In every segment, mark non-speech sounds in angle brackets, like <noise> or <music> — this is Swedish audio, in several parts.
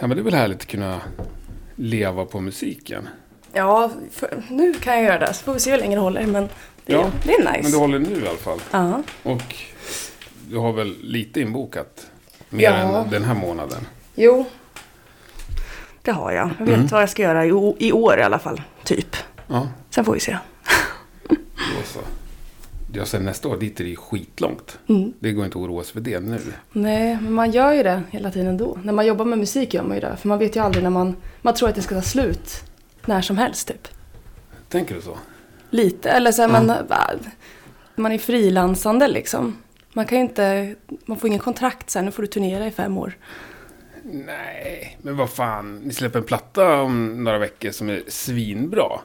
Ja, men det är väl härligt att kunna leva på musiken. Ja, för, nu kan jag göra det. Så får vi se hur länge det håller. Men det, Ja, det är nice. Men du håller nu i alla fall. Ja. Och du har väl lite inbokat? Mer Ja. än den här månaden. Jo, det har jag. Jag vet Mm. vad jag ska göra i, i år i alla fall. Typ. Ja, Sen får vi se. Då. Ja, sen nästa år, dit är det ju skitlångt. Mm. Det går inte att oroa sig för det nu. Nej, men man gör ju det hela tiden ändå. När man jobbar med musik gör man ju det. För man vet ju aldrig när man... Man tror att det ska ta slut när som helst typ. Tänker du så? Lite. Eller så är man... va, Man är frilansande liksom. Man kan ju inte... Man får ingen kontrakt sen. Nu får du turnera i fem år. Nej, men vad fan. Ni släpper en platta om några veckor som är svinbra.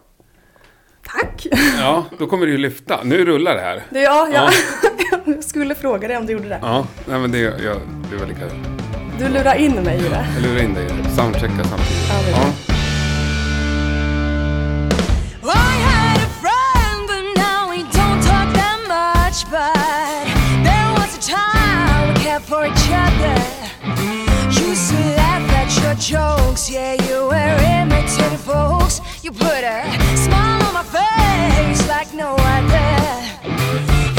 Tack! Ja, då kommer det ju lyfta. Nu rullar det här. Det, ja, ja. <laughs> jag skulle fråga dig om du gjorde det. Ja, nej men det, jag, det var lika... Du lurar in mig i det. Jag lurar in dig. Soundchecka samtidigt. Ja, jokes, yeah, you were imitating folks. You put a smile on my face like no other.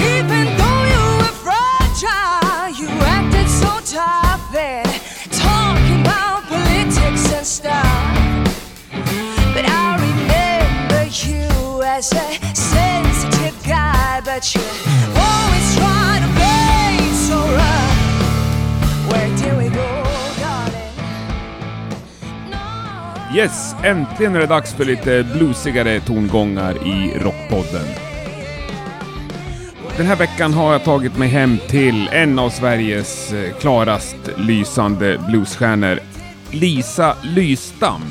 Even though you were fragile, you acted so tough and talking about politics and stuff. But I remember you as a sensitive guy, but you Yes, äntligen är det dags för lite bluesigare tongångar i Rockpodden. Den här veckan har jag tagit mig hem till en av Sveriges eh, klarast lysande bluesstjärnor, Lisa Lystam.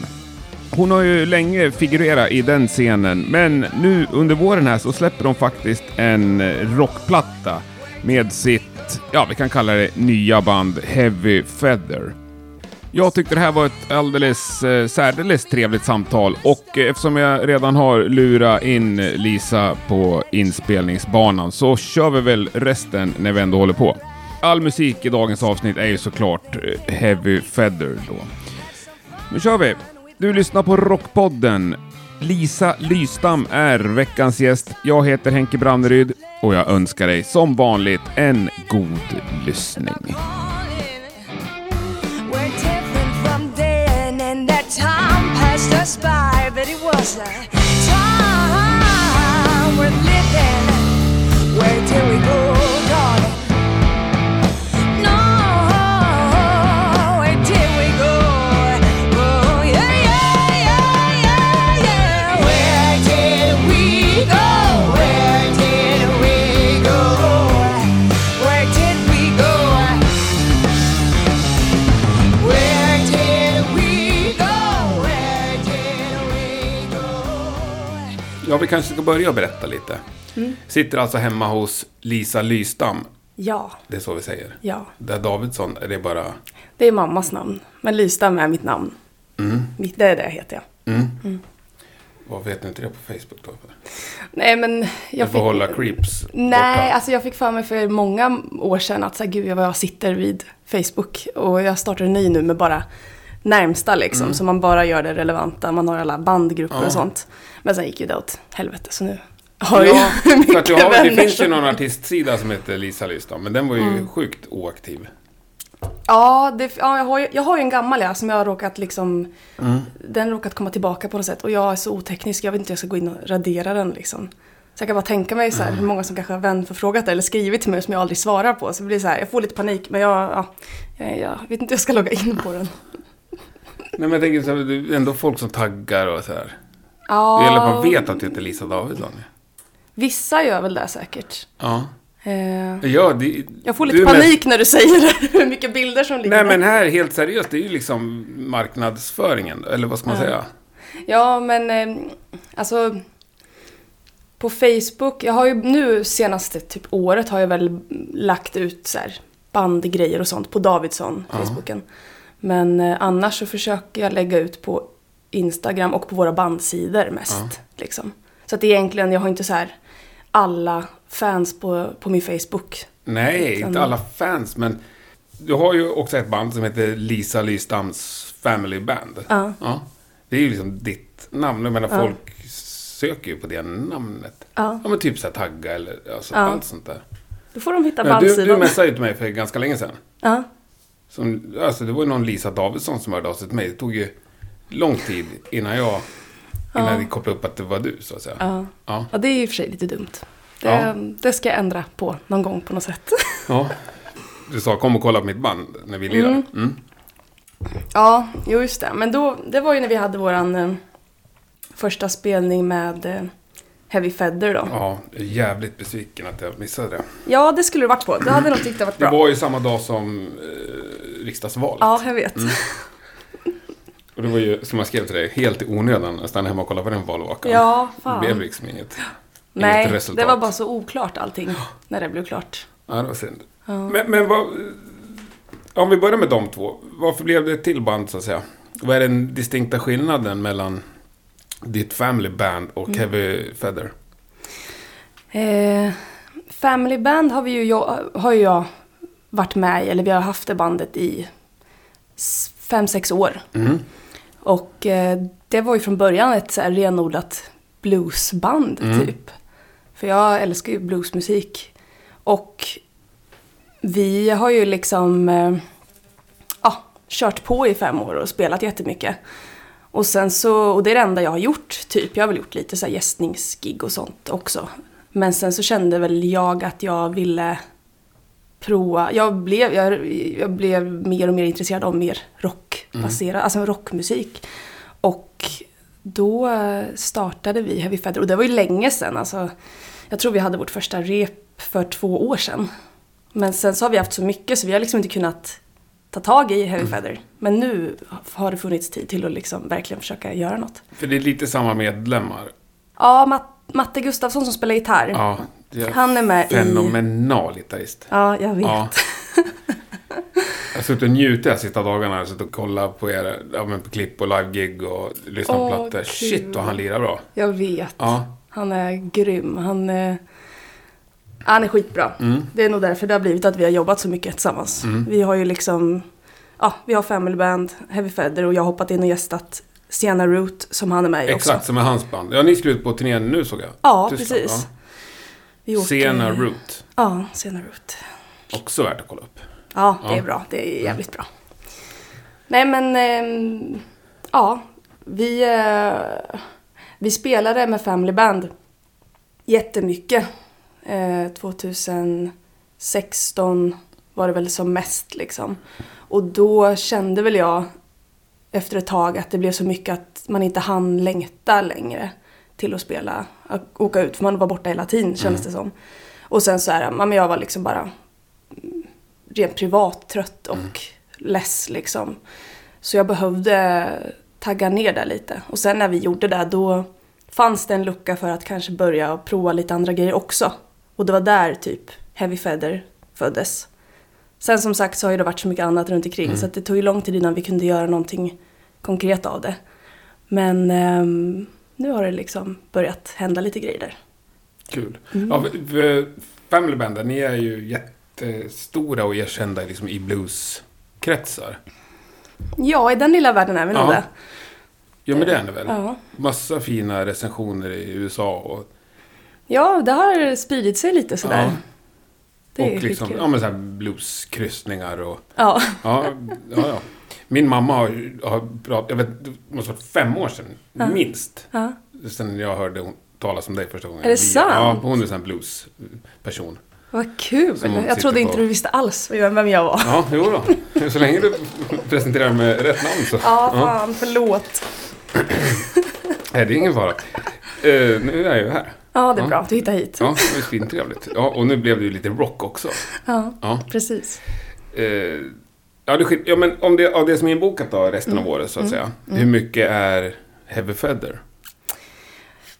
Hon har ju länge figurerat i den scenen, men nu under våren här så släpper hon faktiskt en eh, rockplatta med sitt, ja vi kan kalla det nya band Heavy Feather. Jag tyckte det här var ett alldeles eh, särdeles trevligt samtal och eh, eftersom jag redan har lurat in Lisa på inspelningsbanan så kör vi väl resten när vi ändå håller på. All musik i dagens avsnitt är ju såklart eh, Heavy Feather då. Nu kör vi! Du lyssnar på Rockpodden. Lisa Lystam är veckans gäst. Jag heter Henke Branneryd och jag önskar dig som vanligt en god lyssning. Vi kanske ska börja berätta lite. Mm. Sitter alltså hemma hos Lisa Lystam. Ja, Det är så vi säger. ja. Där Davidsson, är det bara... Det är mammas namn. Men Lystam är mitt namn. Mm. Det är det heter jag. Mm. Vad vet ni inte det på Facebook då? Nej, men Jag jag får fick... hålla creeps Nej, borta. alltså jag fick för mig för många år sedan att så här, gud vad jag sitter vid Facebook. Och jag startar en ny nu med bara närmsta liksom. Så man bara gör det relevanta. Man har alla bandgrupper Mm. Ja. och sånt. Men sen gick ju det åt helvete så nu har Ja, jag ju för att mycket du har, det vänner finns ju någon artistsida som heter Lisa Lystam, men den var ju sjukt oaktiv. Ja, det, ja jag, har ju, jag har ju en gammal ja, som jag har råkat liksom... Mm. Den har råkat komma tillbaka på något sätt. Och jag är så oteknisk, jag vet inte hur jag ska gå in och radera den liksom. Så jag kan bara tänka mig så här, hur många som kanske har vänförfrågat eller skrivit till mig som jag aldrig svarar på. Så det blir så här, jag får lite panik men jag, ja, jag, jag vet inte hur jag ska logga in på den. Nej, men jag tänker så här, det är ändå folk som taggar och så här. Ja, Det gäller att man vet att det heter Lisa Davidsson. Vissa gör väl det säkert. Ja. Eh, Ja, det, jag får lite är mest- panik när du säger det, <laughs> hur mycket bilder som ligger Nej, där. men här helt seriöst, det är ju liksom marknadsföringen, eller vad ska man Ja. säga? Ja, men eh, alltså på Facebook, jag har ju nu senaste typ året har jag väl lagt ut så här bandgrejer och sånt på Davidsson, Ja. Men eh, annars så försöker jag lägga ut på Instagram och på våra bandsidor mest. Ja. Liksom. Så att egentligen, jag har inte så här alla fans på, på min Facebook. Nej, Utan- inte alla fans, men du har ju också ett band som heter Lisa Lystams Family Band. Ja. Det är ju liksom ditt namn. Jag menar, Ja. folk söker ju på det namnet. Ja. Ja, men typ så här tagga eller alltså, Ja. allt sånt där. Då får de hitta Men du, du bandsidan. messade ju till mig för ganska länge sedan. Ja. Som, alltså, det var ju någon Lisa Davidsson som hörde av sig till mig. Det tog ju lång tid innan jag innan Ja. jag kopplade upp att det var du, så att säga. Ja. Ja. ja, det är i och för sig lite dumt. Det, Ja. det ska jag ändra på någon gång på något sätt. <laughs> ja. Du sa kom och kolla på mitt band när vi lirar. Mm. Mm. Ja, jo just det. Men då, det var ju när vi hade våran eh, första spelning med eh, Heavy Feather då. Ja. Ja, jävligt besviken att jag missade det. det skulle det varit på. Det hade nog tyckt det varit Det bra. var ju samma dag som eh, riksdagsvalet. Ja, jag vet. Mm. Och det var ju, som jag skrev till dig, helt i onödan att stanna hemma och kolla på den valvakan. Ja, Det blev fan. liksom inget, Nej, inget resultat. det var bara så oklart allting när det blev klart. Ja, det var synd. Ja. Men, men vad... Om vi börjar med de två. Varför blev det ett till band, så att säga? Vad är den distinkta skillnaden mellan ditt Family Band och Mm. Heavy Feather? Eh, Family Band har, vi ju, jag, har ju jag varit med i, eller vi har haft det bandet i fem, sex år. Mm. Och eh, det var ju från början ett så här renodlat bluesband Mm. typ. För jag älskar ju bluesmusik. Och vi har ju liksom eh, ja, kört på i fem år och spelat jättemycket. Och sen så, och det är det enda jag har gjort typ. Jag har väl gjort lite så här gästningsgig och sånt också. Men sen så kände väl jag att jag ville prova. Jag blev, jag, jag blev mer och mer intresserad av mer rockbaserad, alltså rockmusik. Och då eh, startade vi Heavy Feather och det var ju länge sedan. Alltså, jag tror vi hade vårt första rep för två år sedan. Men sen så har vi haft så mycket så vi har liksom inte kunnat ta tag i Heavy Feather. Men nu har det funnits tid till att liksom verkligen försöka göra något. För det är lite samma medlemmar. Ja, Matt, Matte Gustafsson som spelar gitarr. Ja, är Han är med i... fenomenal gitarrist. Ja, jag vet. Ja. Jag har suttit och njutit de sista dagarna. Jag har suttit och kollat på er ja, men på klipp och live-gig och lyssnat på plattor. Shit vad han lirar bra. Jag vet. Ja. Han är grym. Han han är skitbra. Mm. Det är nog därför det har blivit att vi har jobbat så mycket tillsammans. Mm. Vi har ju liksom, ja, vi har Family Band, Heavy Feather och jag har hoppat in och gästat Sienna Root som han är med i också. Exakt, som är hans band. Ja, ni skulle ut på turnén nu såg jag. Ja, Tyskland, precis. Ja. Sena Root. Ja, Sienna Root. Också värt att kolla upp. Ja, det Ja. är bra. Det är jävligt bra. Nej men, ehm, ja. Vi, eh, vi spelade med Family Band jättemycket. Eh, 2016 var det väl som mest liksom. Och då kände väl jag efter ett tag att det blev så mycket att man inte hann längta längre till att spela, att åka ut, för man var borta hela tiden kändes det som. Och sen så är det, jag var liksom bara rent privat trött och less liksom. Så jag behövde tagga ner där lite. Och sen när vi gjorde det då fanns det en lucka för att kanske börja prova lite andra grejer också. Och det var där typ Heavy Feather föddes. Sen som sagt så har det varit så mycket annat runt omkring så att det tog ju lång tid innan vi kunde göra någonting konkret av det. Men ehm, nu har det liksom börjat hända lite grejer där. Kul. Mm. Ja, Family Band, ni är ju jättestora och erkända liksom, i blueskretsar. Ja, i den lilla världen är vi nog Ja. det. Ja, men det är ni väl? Ja. Massa fina recensioner i USA och, ja, det har spridit sig lite sådär. Ja. Det är liksom, skitkul. ja, men så här blueskryssningar och... Ja. Ja, ja, ja. Min mamma har, har pratat, jag vet, det måste ha varit fem år sedan, Ja. minst. ja. Sen jag hörde hon talas om dig första gången. Är det Via- sant? Ja, hon är en sån bluesperson. Vad kul! Jag trodde inte på. du visste alls vem jag var. Ja, jo då. Så länge du presenterar med rätt namn så. Ja, fan, förlåt. Nej, det är ingen fara. Eh, nu är jag ju här. Ja, det är Ja. bra att du hittade hit. Ja, det är svintrevligt. Ja, och nu blev det ju lite rock också. Ja, Ja, precis. eh, ja, det, ja men om det, av det som är inbokat då, resten Mm. av året så att säga. Hur mycket är Heavy Feather?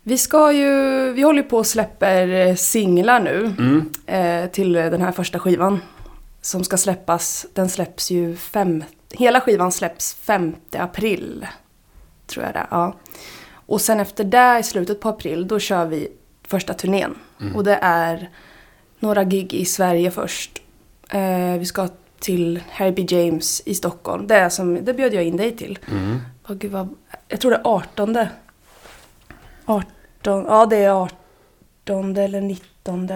Vi ska ju, vi håller på och släpper eh, singlar nu Mm. eh, till den här första skivan. Som ska släppas, den släpps ju fem, hela skivan släpps 5 april. Tror jag det, ja. Och sen efter det, i slutet på april, då kör vi första turnén. Och det är några gig i Sverige först. Eh, vi ska till Harry B. James i Stockholm. Det, är som, det bjöd jag in dig till. Mm. Åh, gud, vad, jag tror det är 18. 18. Ja, det är 18 eller 19.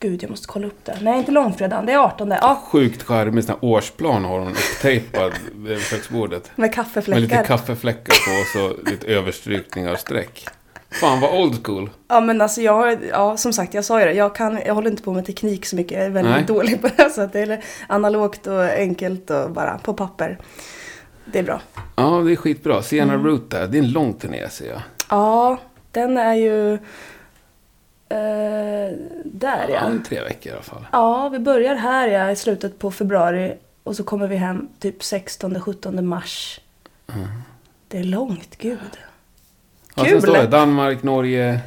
Gud, jag måste kolla upp det. Nej, inte långfredagen. Det är 18. Ja, Sjukt charmig sån här årsplan har hon upptejpad vid köksbordet. med Med kaffefläckar. lite kaffefläckar på och så lite överstrykningar och streck. Fan vad old school. Ja men alltså jag ja som sagt jag sa ju det, jag, kan, jag håller inte på med teknik så mycket, jag är väldigt Nej. dålig på det. <laughs> Så att det är analogt och enkelt och bara på papper. Det är bra. Ja, det är skitbra. Sienna Mm. Root där. Det är en lång turné ser jag. Ja, den är ju... Eh, där Ja, ja. tre veckor i alla fall. Ja, vi börjar här ja, i slutet på februari och så kommer vi hem typ 16-17 mars. Mm. Det är långt, gud. Ja, Kul! sen står det Danmark, Norge,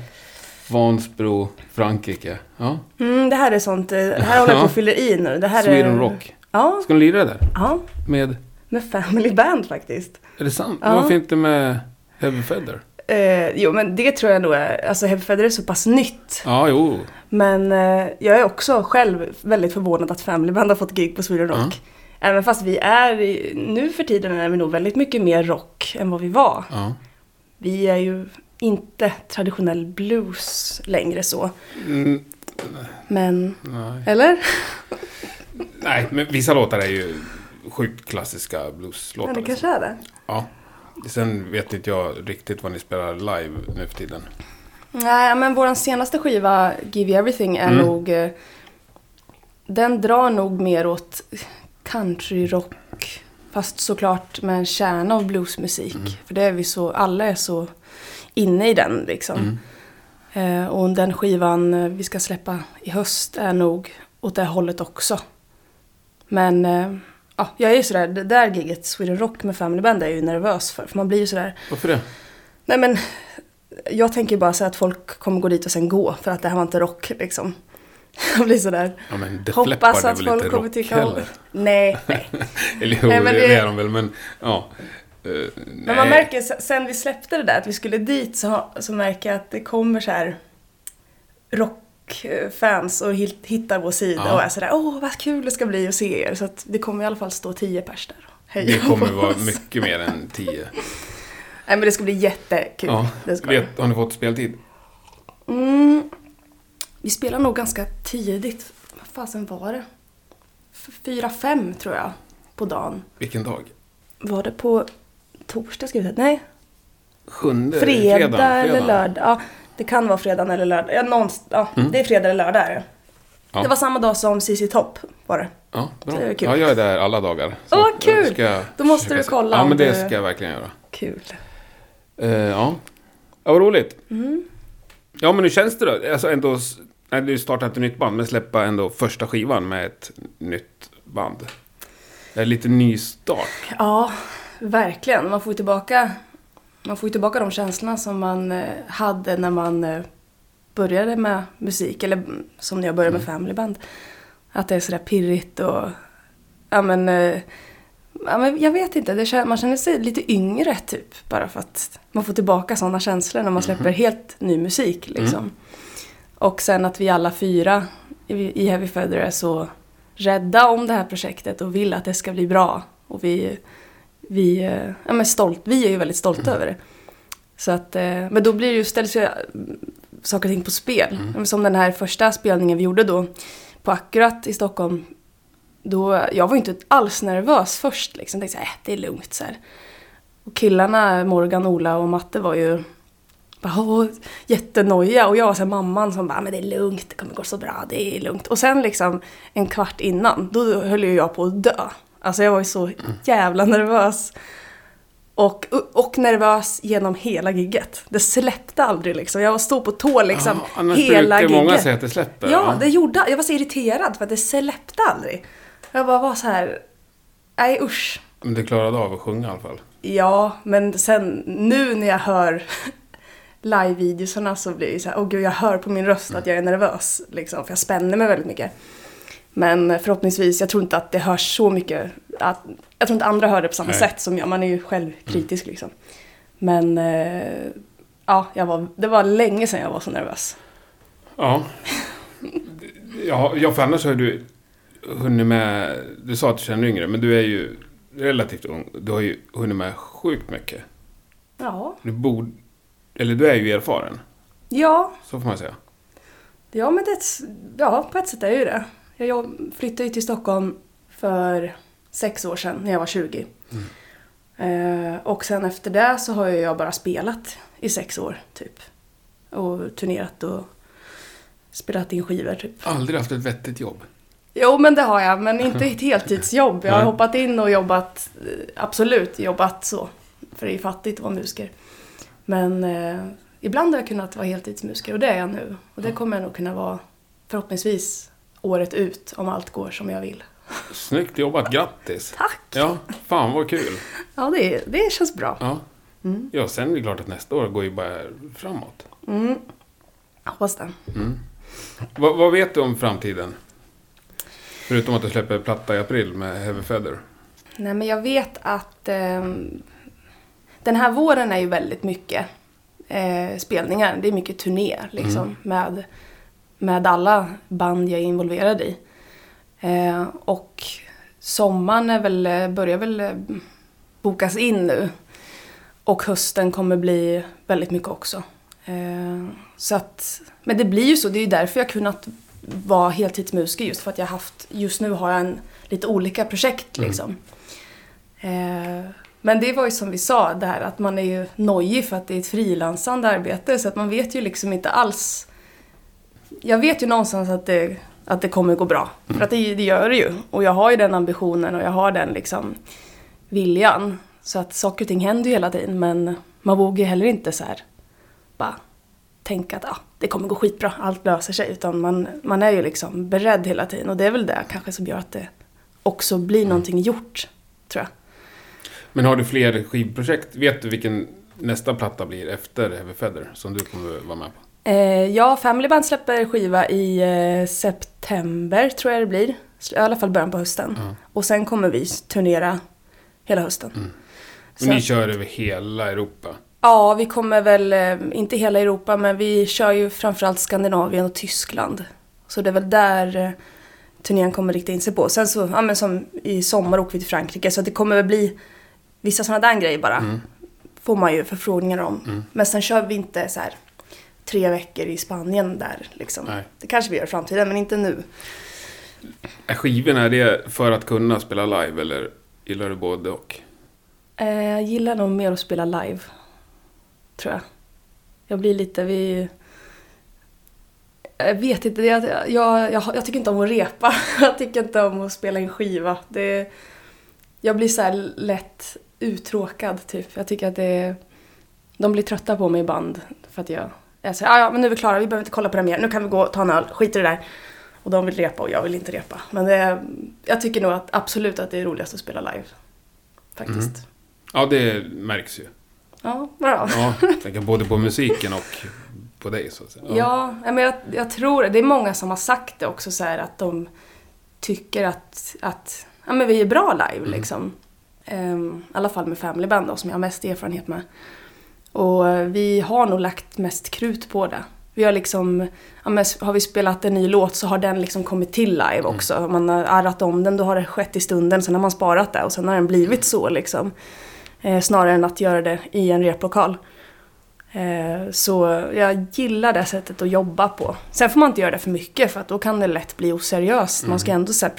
Vansbro, Frankrike. Ja. Mm, det här är sånt, eh, det här håller jag på <laughs> och fyller i nu. Det här Sweden är, Rock. Ja, Ska ni lira där? ja, Med... med Family Band faktiskt. Är det sant? Ja. Varför inte med Heavy Feather? Eh, jo, men det tror jag nog är, alltså Heavy Feather är så pass nytt. Ja, jo. Men eh, jag är också själv väldigt förvånad att Family Band har fått gig på Sweden Rock. Även fast vi är, nu för tiden är vi nog väldigt mycket mer rock än vad vi var. Ja. Vi är ju inte traditionell blues längre så. Mm, Men, nej. eller? <laughs> nej, men vissa låtar är ju sjukt klassiska Ja, blueslåtar. det liksom. kanske är det. Ja. Sen vet inte jag riktigt vad ni spelar live nu för tiden. Nej, men vår senaste skiva, Give You Everything, är Mm. nog... eh, Den drar nog mer åt countryrock. Fast såklart med en kärna av bluesmusik. Mm. För det är vi så, alla är så inne i den liksom. Mm. Eh, och den skivan eh, vi ska släppa i höst är nog åt det hållet också. Men eh, ja, jag är ju sådär, det där giget, Sweden Rock med Family Band, är jag ju nervös för. För man blir ju sådär, Varför det? nej men jag tänker bara så att folk kommer gå dit och sen gå för att det här var inte rock liksom. <laughs> Jag blir sådär, Ja, men Def hoppas att folk kommer tycka om? Nej, <laughs> nej. Eller jo, Nej, men det det- är de väl, men ja. Eh, Men man märker se- sen vi släppte det där att vi skulle dit så, så märker jag att det kommer så här rockfans och hit- hittar vår sida Ja. och är sådär åh vad kul det ska bli att se er. Så att det kommer i alla fall stå tio pers där. Hej Det kommer vara mycket mer än <laughs> tio. Nej men det ska bli jättekul. Ja. Det ska det. Vet, har ni fått speltid? Mm, vi spelar nog ganska tidigt. Vad fasen var det? Fyra, fem tror jag på dagen. Vilken dag? Var det på torsdag ska vi säga? Nej, Sjunde? fredag, fredagen, eller lördag. Ja, det kan vara fredag eller lördag. Ja, någonstans, ja det är fredag eller lördag är det. Ja. Det var samma dag som CC Topp var det. Ja, bra. Det kul. Ja, jag är där alla dagar. Åh, att, kul! ska Då måste du kolla Ja, men det du- ska jag verkligen göra. Kul. Eh, ja. ja, vad roligt. Mm. Ja, men hur känns det då? Alltså ändå, nej, du startar ett nytt band, men släppa ändå första skivan med ett nytt band. Det är lite nystart. Ja, verkligen. Man får ju tillbaka, man får tillbaka de känslorna som man eh, hade när man eh, började med musik. Eller mm, som när jag började med Family Band. Att det är sådär pirrigt och... Ja men... eh, Ja, men jag vet inte, det, man känner sig lite yngre typ. Bara för att man får tillbaka sådana känslor när man släpper helt ny musik liksom. Och sen att vi alla fyra i, Heavy Feather är så rädda om det här projektet och vill att det ska bli bra. Och vi, vi, eh, ja, men stolt, vi är ju väldigt stolta över det. Så att, eh, men då blir det ju, ställs ju mm, saker och ting på spel. Men Som den här första spelningen vi gjorde då på Akkurat i Stockholm. Då, jag var ju inte alls nervös först liksom. Jag tänkte så här, äh, det är lugnt så här. Och killarna, Morgan, Ola och Matte var ju bara, åh, jättenoja. Och jag var så här, mamman som bara, men det är lugnt, det kommer gå så bra, det är lugnt. Och sen liksom en kvart innan, då höll ju jag på att dö. Alltså jag var ju så jävla nervös. Och, och nervös genom hela gigget. Det släppte aldrig liksom. Jag stod på tå liksom Ja, annars hela gigget. många säga att det släpper. Ja, det gjorde Jag var så irriterad för att det släppte aldrig. Jag bara var så här, nej usch. Men du klarade av att sjunga i alla fall. Ja, men sen nu när jag hör live-videosarna så blir det så här, åh gud jag hör på min röst att jag är nervös. Liksom, för jag spänner mig väldigt mycket. Men förhoppningsvis, jag tror inte att det hörs så mycket. Att, jag tror inte andra hör det på samma Nej. sätt som jag. Man är ju självkritisk liksom. Men eh, ja, jag var, det var länge sedan jag var så nervös. Ja. Ja, ja, för annars har du hunnit med... Du sa att du känner yngre, men du är ju relativt ung. Du har ju hunnit med sjukt mycket. Ja. Du bor... Eller du är ju erfaren. Ja, Så får man säga. ja men det, ja, på ett sätt är ju det. Jag flyttade ju till Stockholm för sex år sedan när jag var 20. Eh, och sen efter det så har jag bara spelat i sex år typ. Och turnerat och spelat in skivor typ. Aldrig haft ett vettigt jobb. Jo men det har jag, men inte <laughs> ett heltidsjobb. Jag har hoppat in och jobbat, eh, absolut jobbat så. För det är fattigt att vara musiker. Men eh, ibland har jag kunnat vara heltidsmusiker och det är jag nu. Och det kommer jag nog kunna vara förhoppningsvis året ut om allt går som jag vill. Snyggt jobbat, grattis! Tack! Ja, fan vad kul! Ja, det, det känns bra. Ja. ja, sen är det klart att nästa år går ju bara framåt. Mm. Hoppas det. Vad, vad vet du om framtiden? Förutom att du släpper platta i april med Heavy Feather. Nej, men jag vet att ehm, den här våren är ju väldigt mycket eh, spelningar. Det är mycket turné liksom med, med alla band jag är involverad i. Eh, och sommaren är väl, eh, börjar väl eh, bokas in nu. Och hösten kommer bli väldigt mycket också. Eh, så att, men det blir ju så, det är ju därför jag kunnat vara heltidsmusiker just för att jag haft, just nu har jag en, lite olika projekt liksom. Eh, men det var ju som vi sa där att man är ju nojig för att det är ett frilansande arbete så att man vet ju liksom inte alls. Jag vet ju någonstans att det, att det kommer gå bra. För att det, det gör det ju. Och jag har ju den ambitionen och jag har den liksom viljan. Så att saker och ting händer ju hela tiden men man vågar ju heller inte så här bara tänka att ah, det kommer gå skitbra, allt löser sig. Utan man, man är ju liksom beredd hela tiden och det är väl det kanske som gör att det också blir någonting gjort, tror jag. Men har du fler skivprojekt? Vet du vilken nästa platta blir efter Heavy Feather som du kommer vara med på? Eh, ja, Family Band släpper skiva i eh, september tror jag det blir. I alla fall början på hösten. Och sen kommer vi turnera hela hösten. Och Så- ni kör över hela Europa? Ja, vi kommer väl, eh, inte hela Europa, men vi kör ju framförallt Skandinavien och Tyskland. Så det är väl där eh, turnén kommer rikta in sig på. Sen så, ja men som i sommar åker vi till Frankrike, så det kommer väl bli vissa sådana där grejer bara. Får man ju förfrågningar om. Men sen kör vi inte så här tre veckor i Spanien där liksom. Nej. Det kanske vi gör i framtiden, men inte nu. Är skivorna är det för att kunna spela live eller gillar du både och? Eh, jag gillar nog mer att spela live. Tror jag. Jag blir lite, vi... Jag vet inte, jag, jag, jag, jag tycker inte om att repa. <laughs> Jag tycker inte om att spela in skiva. Det, jag blir så här lätt uttråkad typ. Jag tycker att det De blir trötta på mig i band. För att jag, jag säger ja, ja men nu är vi klara, vi behöver inte kolla på det mer. Nu kan vi gå och ta en öl, skit i det där. Och de vill repa och jag vill inte repa. Men det, jag tycker nog att absolut att det är roligast att spela live. Faktiskt. Ja, det märks ju. Ja, bra. Ja, tänker både på musiken och på dig så att säga. Ja, ja, men jag, jag tror det. är många som har sagt det också så här att de tycker att, att ja, men vi är bra live liksom. Ehm, I alla fall med Family Band då, som jag har mest erfarenhet med. Och eh, vi har nog lagt mest krut på det. Vi har liksom, ja, har vi spelat en ny låt så har den liksom kommit till live också. Man har arrat om den, då har det skett i stunden, sen har man sparat det och sen har den blivit så liksom. Eh, snarare än att göra det i en replokal. Eh, Så jag gillar det sättet att jobba på. Sen får man inte göra det för mycket för att då kan det lätt bli oseriöst. Man ska ändå så här,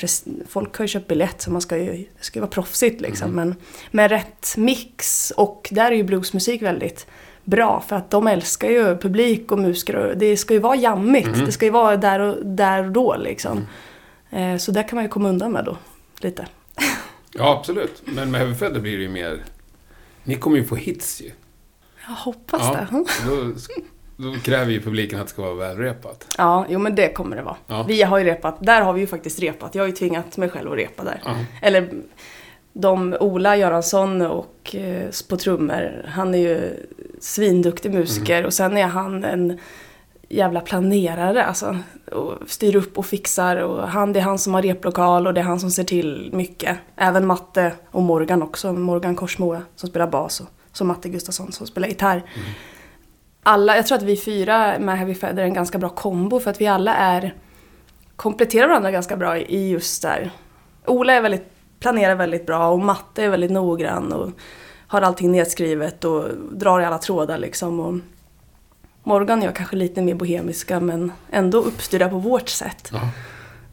folk har ju köpt biljett så man ska ju, det ska ju vara proffsigt liksom. Men med rätt mix och där är ju bluesmusik väldigt bra för att de älskar ju publik och musiker och det ska ju vara jammigt. Det ska ju vara där och, där och då liksom. Eh, Så där kan man ju komma undan med då, lite. Ja, absolut. Men med Heavy Feather blir det ju mer... Ni kommer ju få hits ju. Jag hoppas Ja, det. då, då kräver ju publiken att det ska vara välrepat. Ja, jo men det kommer det vara. Ja. Vi har ju repat, där har vi ju faktiskt repat. Jag har ju tvingat mig själv att repa där. Ja. Eller de, Ola Göransson och eh, på trummor, han är ju svinduktig musiker och sen är han en jävla planerare alltså. Och styr upp och fixar och han, det är han som har replokal och det är han som ser till mycket. Även Matte och Morgan också, Morgan Korsmoa som spelar bas och så Matte Gustafsson som spelar gitarr. Alla, jag tror att vi fyra med Heavy Feather är en ganska bra kombo för att vi alla är kompletterar varandra ganska bra i just där. Ola är väldigt, planerar väldigt bra och Matte är väldigt noggrann och har allting nedskrivet och drar i alla trådar liksom. Och Morgan gör kanske lite mer bohemiska men ändå uppstyrda på vårt sätt. Ja.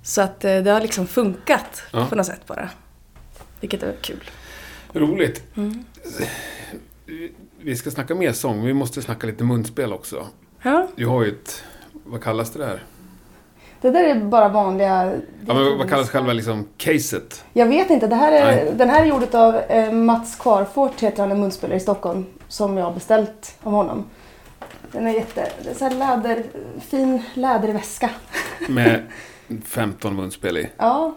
Så att eh, det har liksom funkat Ja. på något sätt bara. Vilket är kul. Roligt. Mm. Vi ska snacka mer sång, vi måste snacka lite munspel också. Ja, Du har ju ett... Vad kallas det där? det där är bara vanliga... Ja, men vad kallas själva liksom caset? Jag vet inte. Det här är, Nej. den här är gjord av eh, Mats Kvarfort, heter han, en munspelare i Stockholm, som jag har beställt av honom. Den är jätte... Det är så här läder, fin läderväska. Med <laughs> 15 munspel i. Ja,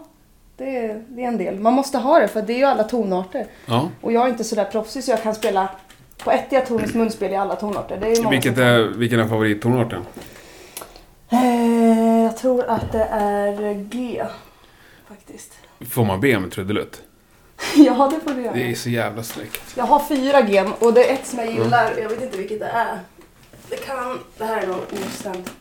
det är, det är en del. Man måste ha det för det är ju alla tonarter. Ja. Och jag är inte sådär proffsig så jag kan spela på ett diatoniskt munspel i alla tonarter. Det är Vilket är, vilken är favorittonarten? Eh, jag tror att det är G. Faktiskt. Får man be om trudelutt? <laughs> ja, det får du göra. Det är så jävla snyggt. Jag har fyra G och det är ett som jag gillar. Jag vet inte vilket det är. Det kan... Det här är nog ostämt.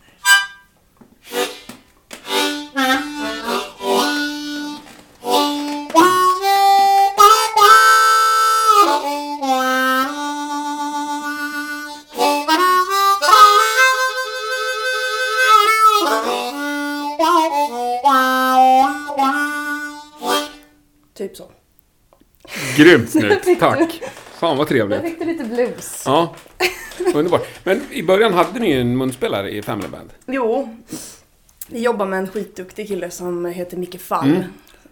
Typ så. Grymt <laughs> snyggt, tack. Fan vad Där trevligt. fick du lite blues. Ja, underbart. Men i början hade ni ju en munspelare i Family Band. Jo, vi jobbar med en skitduktig kille som heter Micke Fall. Mm.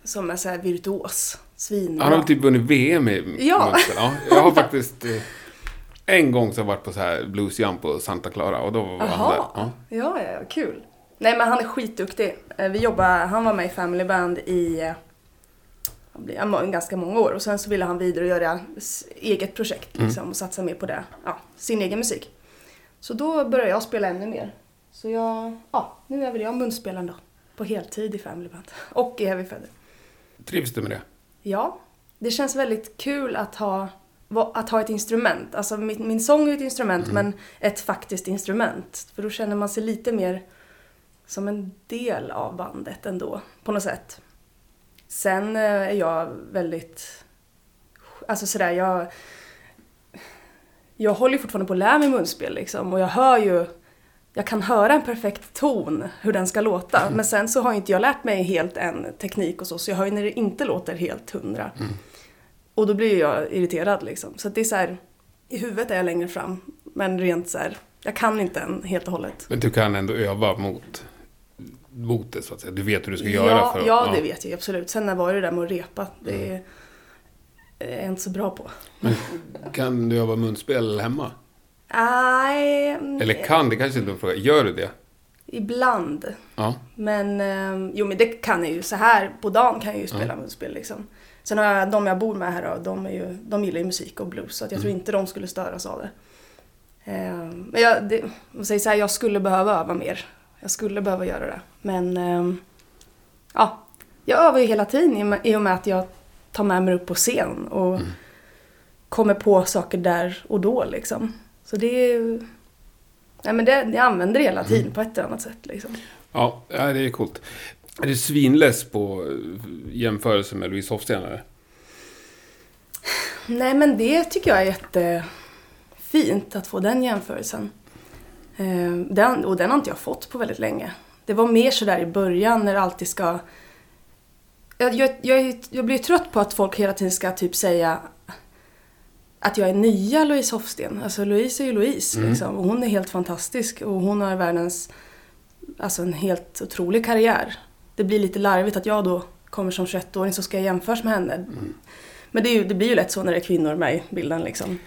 Som är så här virtuos. Svinbra. Han har typ vunnit VM i Ja. munspel. Ja, jag har faktiskt... eh, En gång så har jag varit på så här bluesjump på Santa Clara och då var han Jaha. där. Ja. Ja, ja, kul. Nej, men han är skitduktig. Eh, Vi jobbar, han var med i Family Band i eh, vad blir det, ja, ganska många år och sen så ville han vidare göra s- eget projekt Mm. liksom, och satsa mer på det. Ja, sin egen musik. Så då började jag spela ännu mer. Så jag, ja, nu är väl jag munspelaren då. På heltid i Family Band. <laughs> Och i Heavy Feather. Trivs du med det? Ja, det känns väldigt kul att ha, att ha ett instrument. Alltså min, min sång är ett instrument men ett faktiskt instrument. För då känner man sig lite mer som en del av bandet ändå, på något sätt. Sen eh, är jag väldigt, alltså sådär, jag, jag håller fortfarande på att lära mig munspel liksom och jag hör ju jag kan höra en perfekt ton, hur den ska låta. Men sen så har inte jag lärt mig helt en teknik och så, så jag hör ju när det inte låter helt hundra. Och då blir jag irriterad liksom. Så det är så här, i huvudet är jag längre fram. Men rent så här, jag kan inte en helt och hållet. Men du kan ändå öva mot, mot det så att säga. Du vet hur du ska göra ja, för att... ja, det vet jag absolut. Sen när var det där med att repa, det är är jag inte så bra på. Men kan du öva munspel hemma? Nej, mm, Eller kan, det kanske inte är en fråga. Gör du det? ibland. Ja. Men, eh, jo men det kan jag ju. Så här på dagen kan jag ju spela munspel liksom. Sen har jag, de jag bor med här då, de, är ju, de gillar ju musik och blues. Så att jag tror inte de skulle störas av det. Eh, men jag, det, man säger så här, jag skulle behöva öva mer. Jag skulle behöva göra det. Men, eh, ja. Jag övar ju hela tiden i och med- att jag tar med mig upp på scen och kommer på saker där och då liksom. Så det är. Nej men det, jag använder det hela tiden på ett eller annat sätt liksom. Ja, det är coolt. Är du svinless på eh, jämförelse med Louise Hofsten? Nej men det tycker jag är jättefint att få den jämförelsen. Eh, Den, och den har inte jag fått på väldigt länge. Det var mer sådär i början när det alltid ska... Jag, jag, jag, jag blir trött på att folk hela tiden ska typ säga att jag är nya Louise Hofsten. Alltså Louise är ju Louise liksom. Och hon är helt fantastisk och hon har världens, alltså en helt otrolig karriär. Det blir lite larvigt att jag då kommer som 21-åring så ska jag jämföras med henne. Men det, är ju, det blir ju lätt så när det är kvinnor med i bilden liksom.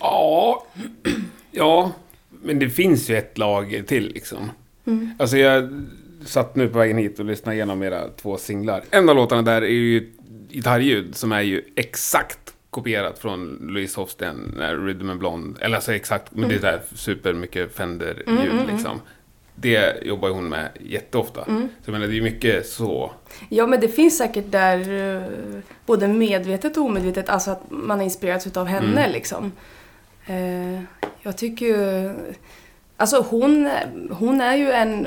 Ja, <clears throat> ja, men det finns ju ett lag till liksom. Alltså jag satt nu på vägen hit och lyssnade igenom era två singlar. En av låtarna där är ju gitarrljud som är ju exakt kopierat från Louise Hofsten, när Rhythm and Blonde. Eller alltså exakt, men det är där super mycket Fender-ljud liksom. Det jobbar hon med jätteofta. Så jag menar, det är ju mycket så. Ja men det finns säkert där eh, både medvetet och omedvetet, alltså att man har inspirerats utav henne liksom. Eh, jag tycker ju, alltså hon, hon är ju en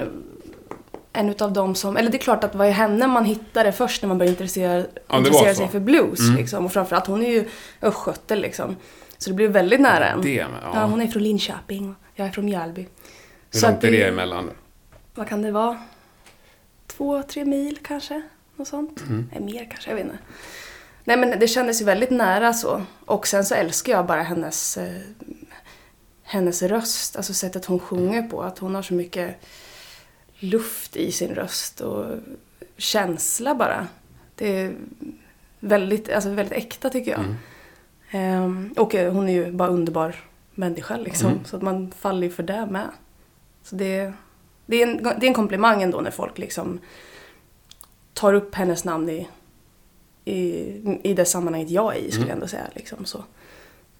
en utav dem som, eller det är klart att det var ju henne man hittade först när man började intressera, var intressera sig för blues. Mm. Liksom. Och framförallt, hon är ju östgöte liksom. Så det blev väldigt nära en. Det ja. Ja, hon är från Linköping jag är från Mjölby. Hur Så långt att är det emellan? Vad kan det vara? Två, tre mil kanske? Något sånt. Mm. Nej, mer kanske, jag vet inte. Nej men det kändes ju väldigt nära så. Och sen så älskar jag bara hennes, eh, hennes röst. Alltså sättet hon sjunger på. Att hon har så mycket luft i sin röst och känsla bara. Det är väldigt, alltså väldigt äkta tycker jag. Mm. Ehm, och eh, hon är ju bara underbar människa liksom. Mm. Så att man faller ju för det med. Så det, det, är en, det är en komplimang ändå när folk liksom tar upp hennes namn i, i, i det sammanhanget jag är i skulle Mm. jag ändå säga. Liksom, så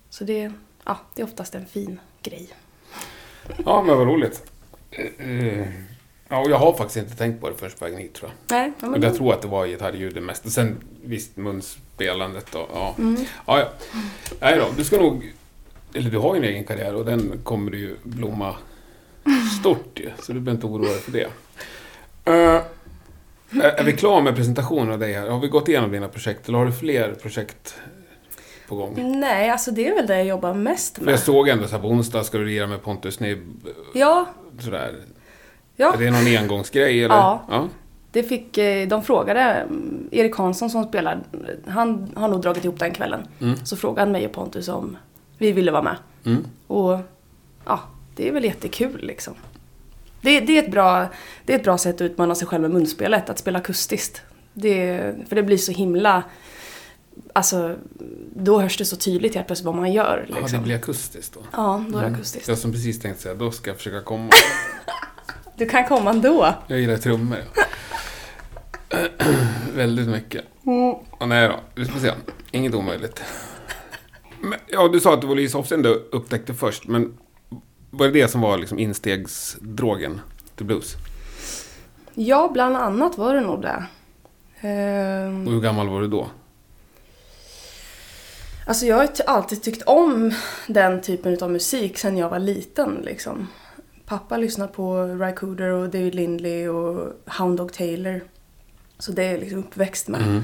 så det, ja, det är oftast en fin grej. Ja, men vad roligt. Eh, eh, Ja, och jag har faktiskt inte tänkt på det först på vägen hit tror jag. Nej, men jag tror att det var gitarrljudet mest. Sen visst munspelandet och ja. Mm. Ja, ja. Nej då, du ska nog... Eller du har ju en egen karriär och den kommer ju blomma stort ju. Så du behöver inte oroa dig för det. Eh, är, vi klara med presentationen av dig här? Har vi gått igenom dina projekt eller har du fler projekt på gång? Nej, alltså det är väl det jag jobbar mest För med. jag såg ändå så här på onsdag ska du lira med Pontus Nibb. Ja, Sådär. ja. Är det någon engångsgrej eller? Ja. ja. Det fick, eh, de frågade, mm, Erik Hansson som spelar, han har nog dragit ihop den kvällen. Mm. Så frågade han mig och Pontus om vi ville vara med. Mm. Och ja, det är väl jättekul liksom. Det, det, är ett bra, det är ett bra sätt att utmana sig själv med munspelet, att spela akustiskt. Det, för det blir så himla... Alltså, då hörs det så tydligt helt plötsligt vad man gör. Ja, Liksom. det blir akustiskt då. Ja, då är det akustiskt. Jag som precis tänkte säga, då ska jag försöka komma. <laughs> Du kan komma ändå. Jag gillar trummor. ja. <clears throat> Väldigt mycket. Och nej då, vi får se. Inget omöjligt. Men, ja, du sa att det var Lisa Hofsten du upptäckte först, men var det det som var liksom instegsdrogen till blues? Ja, bland annat var det nog det. Ehm, Och hur gammal var du då? Alltså jag har alltid tyckt om den typen av musik sen jag var liten liksom. Pappa lyssnade på Ry Cooder och David Lindley och Hound Dog Taylor. Så det är liksom uppväxt med. Mm.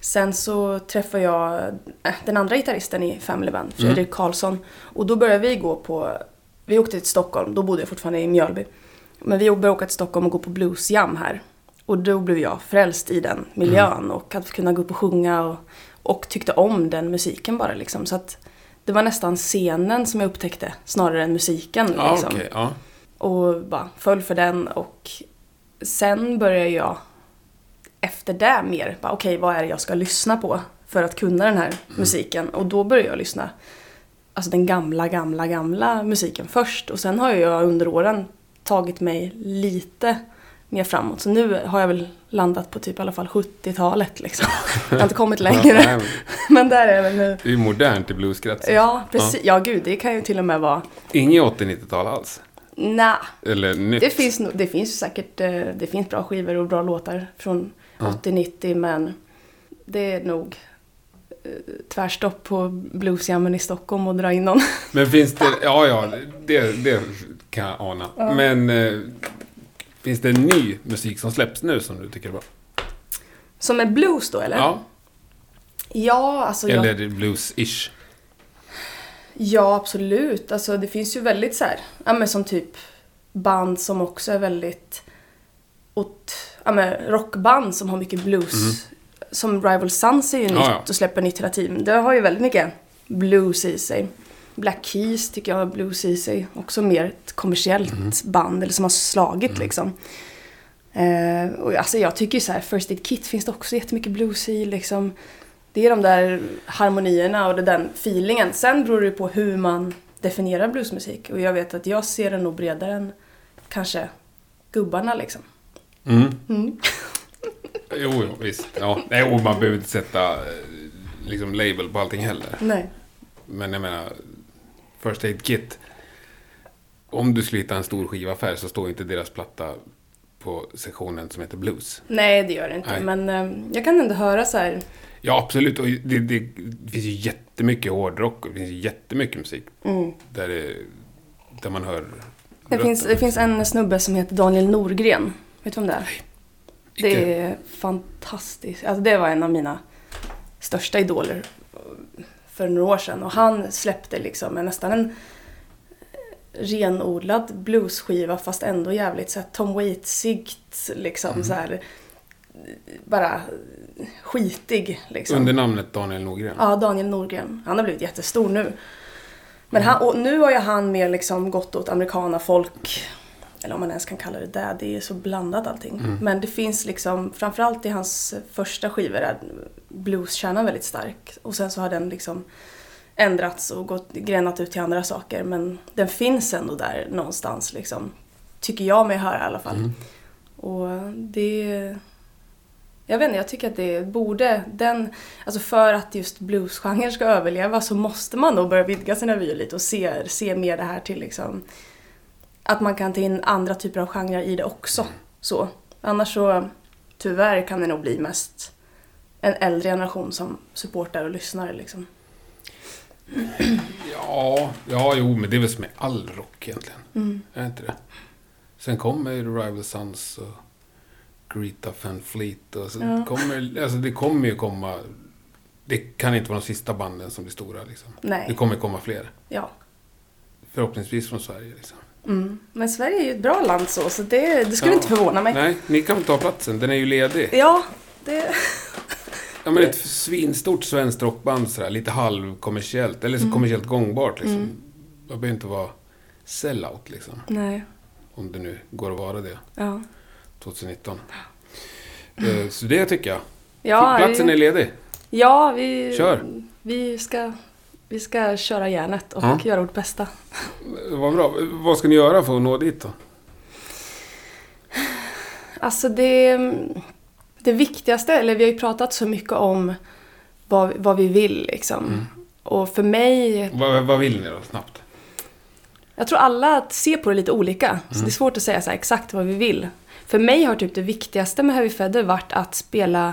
Sen så träffade jag äh, den andra gitarristen i Family Band, Fredrik Karlsson. Och då började vi gå på, vi åkte till Stockholm, då bodde jag fortfarande i Mjölby. Men vi började åka till Stockholm och gå på bluesjam här. Och då blev jag frälst i den miljön och att kunna gå upp och sjunga och, och tyckte om den musiken bara liksom. Så att det var nästan scenen som jag upptäckte snarare än musiken. Ja, liksom. okej. ja. Och bara föll för den och sen började jag efter det mer, okej vad är det jag ska lyssna på för att kunna den här musiken? Och då började jag lyssna, alltså den gamla, gamla, gamla musiken först. Och sen har jag under åren tagit mig lite mer framåt. Så nu har jag väl landat på typ i alla fall 70-talet liksom. Jag har inte kommit <laughs> längre. nej, men <laughs> där är jag nu. det är ju modernt i blueskretsen. Ja, precis. Ja, gud, det kan ju till och med vara... Inget 80-90-tal alls. Nja, Eller nytt. Det finns, det finns säkert eh, det finns bra skivor och bra låtar från 80-90 men det är nog tvärstopp på bluesjammen i Stockholm och dra in någon. <laughs> Men finns det... Ja, ja, det, det kan jag ana. Men eh, finns det ny musik som släpps nu som du tycker är bra? Som är blues då eller? Ja, Ja, alltså jag, eller är det blues-ish? ja absolut. Alltså det finns ju väldigt så här, ja men som typ band som också är väldigt åt, ja men rockband som har mycket blues. Som Rival Sons är ju nytt. Ja, ja. och släpper nytt hela tiden. Det har ju väldigt mycket blues i sig. Black Keys tycker jag har blues i sig. Också mer ett kommersiellt Mhm. band, eller som har slagit liksom. Eh, och alltså jag tycker ju så här, First Aid Kit finns det också jättemycket blues i liksom. Det är de där harmonierna och det den feelingen. Sen beror det på hur man definierar bluesmusik. Och jag vet att jag ser den nog bredare än kanske gubbarna liksom. Mm. Mm. Jo, jo, visst. Ja. Nej, och man behöver inte sätta eh, liksom label på allting heller. Nej. Men jag menar, First Aid Kit. Om du skulle hitta en stor skivaffär så står inte deras platta på sektionen som heter blues. Nej, det gör det inte. Nej. Men eh, jag kan ändå höra så här. Ja, absolut. Och det, det, det finns ju jättemycket hårdrock och det finns ju jättemycket musik Mm. där, det, där man hör Det finns, det finns en snubbe som heter Daniel Norgren. Vet du vem det är? Icke. Det är fantastiskt. Alltså det var en av mina största idoler för några år sedan. Och han släppte liksom nästan en renodlad bluesskiva fast ändå jävligt så här Tom Waitsigt liksom så här bara skitig liksom. Under namnet Daniel Norgren. Ja, Daniel Norgren. Han har blivit jättestor nu. Men han, och nu har ju han mer liksom gått åt amerikana folk. Eller om man ens kan kalla det det. Det är så blandat allting. Men det finns liksom, framförallt i hans första skivor är blueskärnan väldigt stark. Och sen så har den liksom ändrats och gått, grenat ut till andra saker. Men den finns ändå där någonstans liksom. Tycker jag mig höra i alla fall. Och det... Jag vet inte, jag tycker att det borde, den, alltså för att just bluesgenren ska överleva så måste man nog börja vidga sina vyer lite och se, se mer det här till liksom, att man kan ta in andra typer av genrer i det också. Så. Annars så, tyvärr kan det nog bli mest en äldre generation som supportar och lyssnar liksom. <clears throat> Ja, ja, jo, men det är väl som med all rock egentligen. Mm. Är det inte det? Sen kommer ju Rival Sons och Greta Van Fleet och så Ja. kommer, alltså det kommer ju komma, det kan inte vara de sista banden som blir stora liksom. Nej. Det kommer komma fler. Ja. Förhoppningsvis från Sverige liksom. Mm. Men Sverige är ju ett bra land så, så det, det skulle Ja. inte förvåna mig. Nej, ni kan ta platsen, den är ju ledig. Ja, det... Ja men ett svinstort svenskt rockband sådär, lite halvkommersiellt, eller så Mm. kommersiellt gångbart liksom. Det behöver inte vara sellout liksom. Nej. Om det nu går att vara det, Ja. 2019. Eh, Så det tycker jag. Ja, Platsen vi- är ledig. Ja, vi, Kör. vi, ska, vi ska köra järnet och Ja. göra vårt bästa. Vad bra. Vad ska ni göra för att nå dit då? Alltså det, det viktigaste, eller vi har ju pratat så mycket om vad, vad vi vill liksom. Mm. Och för mig, Vad, vad vill ni då, snabbt? jag tror alla ser på det lite olika. Så det är svårt att säga så här exakt vad vi vill. För mig har typ det viktigaste med Heavy Feather varit att spela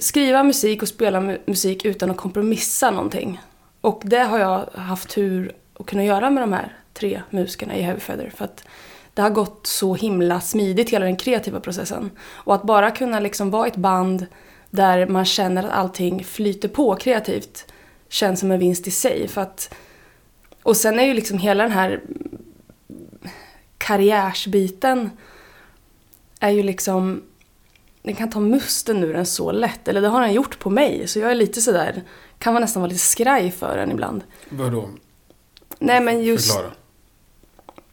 skriva musik och spela musik utan att kompromissa någonting. Och det har jag haft tur att kunna göra med de här tre musikerna i Heavy Feather. För att det har gått så himla smidigt, hela den kreativa processen. Och att bara kunna liksom vara ett band där man känner att allting flyter på kreativt känns som en vinst i sig. För att, och sen är ju liksom hela den här karriärsbiten är ju liksom den kan ta musten ur den så lätt. Eller det har den gjort på mig. Så jag är lite sådär, kan man nästan vara lite skraj för den ibland. Vadå? Nej men just, Förklara.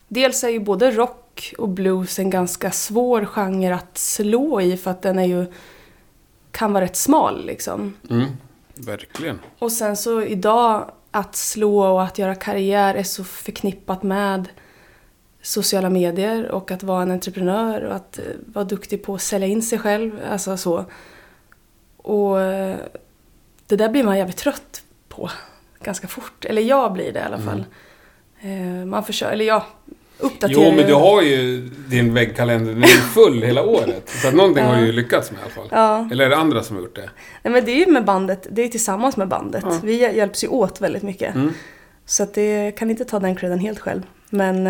dels är ju både rock och blues en ganska svår genre att slå i för att den är ju, kan vara rätt smal liksom. Mm, verkligen. Och sen så idag, att slå och att göra karriär är så förknippat med sociala medier och att vara en entreprenör och att eh, vara duktig på att sälja in sig själv. Alltså så. Och eh, det där blir man jävligt trött på ganska fort. Eller jag blir det i alla fall. Eh, Man försöker, eller ja, uppdaterar Jo, men du har ju din väggkalender, den är full hela <laughs> året. Så att någonting har du ju lyckats med i alla fall. Ja. Eller är det andra som har gjort det? Nej men det är ju med bandet, det är tillsammans med bandet. Ja. Vi hjä- hjälps ju åt väldigt mycket. Mm. Så att det kan inte ta den credden helt själv. Men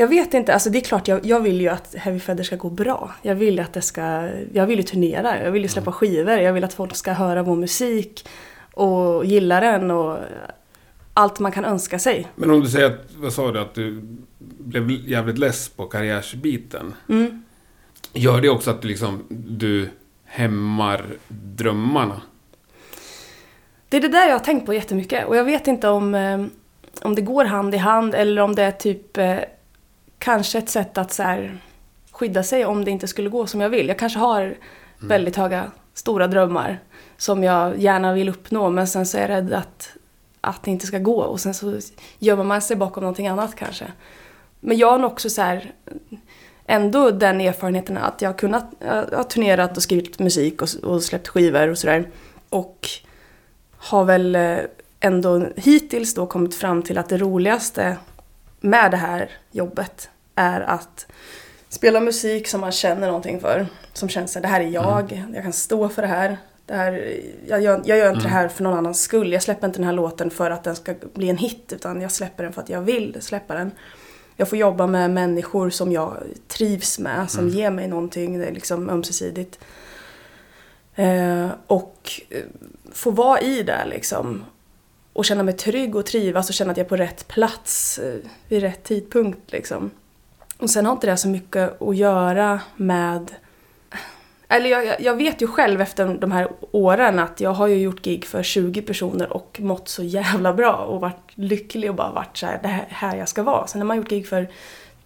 jag vet inte, alltså det är klart jag, jag vill ju att Heavy Feather ska gå bra. Jag vill ju att det ska, jag vill ju turnera, jag vill ju släppa skivor, jag vill att folk ska höra vår musik och gilla den och allt man kan önska sig. Men om du säger att, vad sa du, att du blev jävligt less på karriärsbiten. Mm. Gör det också att du liksom, du hämmar drömmarna? Det är det där jag har tänkt på jättemycket och jag vet inte om, eh, om det går hand i hand eller om det är typ eh, kanske ett sätt att så här, skydda sig om det inte skulle gå som jag vill. Jag kanske har väldigt höga, stora drömmar som jag gärna vill uppnå men sen så är jag rädd att, att det inte ska gå och sen så gömmer man sig bakom någonting annat kanske. Men jag har också så här, ändå den erfarenheten att jag har kunnat, jag har turnerat och skrivit musik och, och släppt skivor och sådär. Och har väl eh, ändå hittills då kommit fram till att det roligaste med det här jobbet är att spela musik som man känner någonting för. Som känns att det här är jag, jag kan stå för det här. Det här jag, gör, jag gör inte det här för någon annans skull. Jag släpper inte den här låten för att den ska bli en hit utan jag släpper den för att jag vill släppa den. jag får jobba med människor som jag trivs med, som ger mig någonting. Det är liksom ömsesidigt. Eh, och eh, få vara i det liksom. Och känna mig trygg och trivas och känna att jag är på rätt plats eh, vid rätt tidpunkt liksom. Och sen har inte det så mycket att göra med... Eller jag, jag vet ju själv efter de här åren att jag har ju gjort gig för 20 personer och mått så jävla bra och varit lycklig och bara varit så här, det här, här jag ska vara. Sen när man har gjort gig för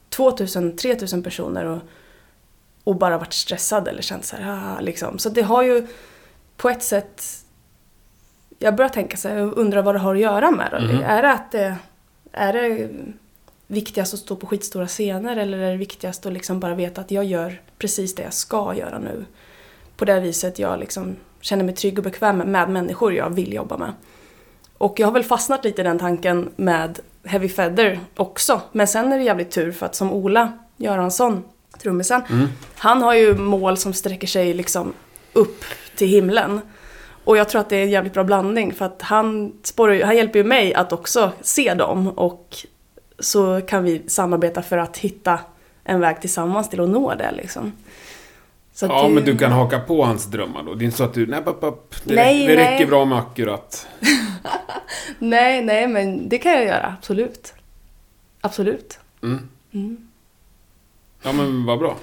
2000, 3000 personer och, och bara varit stressad eller känt så här, ah, liksom. Så det har ju på ett sätt... Jag börjar tänka så här, undrar vad det har att göra med. Mhm. Är det att det... Är det viktigast att stå på skitstora scener eller är det viktigast att liksom bara veta att jag gör precis det jag ska göra nu? På det viset jag liksom känner mig trygg och bekväm med människor jag vill jobba med. Och jag har väl fastnat lite i den tanken med Heavy Feather också. Men sen är det jävligt tur för att som Ola Göransson, trummisen, han har ju mål som sträcker sig liksom upp till himlen. Och jag tror att det är en jävligt bra blandning för att han, spårar, ju- han hjälper ju mig att också se dem och så kan vi samarbeta för att hitta en väg tillsammans till att nå det liksom. Så Ja, det- men du kan haka på hans drömmar då. Det är inte så att du, nej, upp, upp. Det, Nej, det nej. räcker bra med akkurat. <laughs> Nej, nej, men det kan jag göra, absolut. Absolut. Mm. Mm. Ja, men vad bra.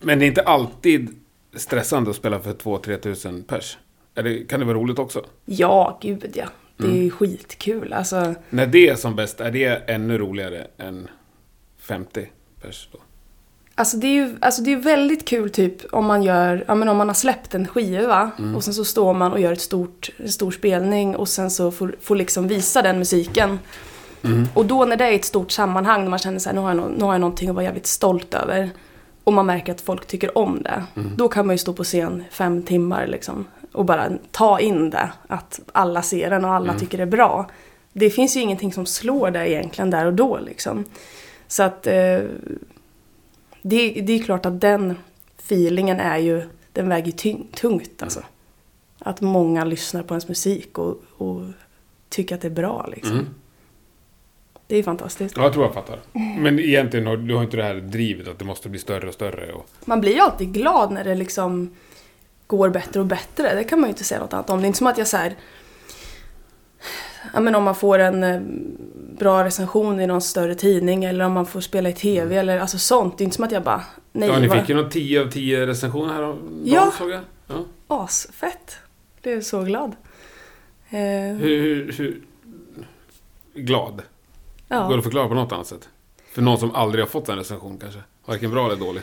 Men det är inte alltid stressande att spela för 2-3 tusen pers. Det, kan det vara roligt också? Ja, gud ja. Det är Mm. skitkul. Alltså, När det är som bäst, är det ännu roligare än 50 pers då? alltså det är ju alltså det är väldigt kul typ om man gör, ja men om man har släppt en skiva och sen så står man och gör ett stort, en stor spelning och sen så får, får liksom visa den musiken. Och då när det är ett stort sammanhang, när man känner nu har, jag nå- nu har jag någonting att vara jävligt stolt över. Och man märker att folk tycker om det. Då kan man ju stå på scen fem timmar liksom. Och bara ta in det. Att alla ser den och alla tycker det är bra. Det finns ju ingenting som slår det egentligen där och då liksom. Så att eh, det, det är klart att den feelingen är ju, den väger tyng, tungt alltså. Att många lyssnar på ens musik och, och tycker att det är bra liksom. Mm. Det är fantastiskt. Ja, jag tror jag fattar. Men egentligen har du har inte det här drivet att det måste bli större och större. Och... Man blir ju alltid glad när det liksom går bättre och bättre. Det kan man ju inte säga något annat om. Det är inte som att jag här, Ja men om man får en eh, bra recension i någon större tidning eller om man får spela i TV eller alltså sånt. Det är inte som att jag bara, nej ja, ni fick ju någon 10 av 10 recensioner här om Ja. såg jag. Ja. asfett. Blev så glad. Eh, Hur, hur, hur... Glad? Går det ja. att förklara på något annat sätt? För någon som aldrig har fått en recension kanske? Varken bra eller dålig.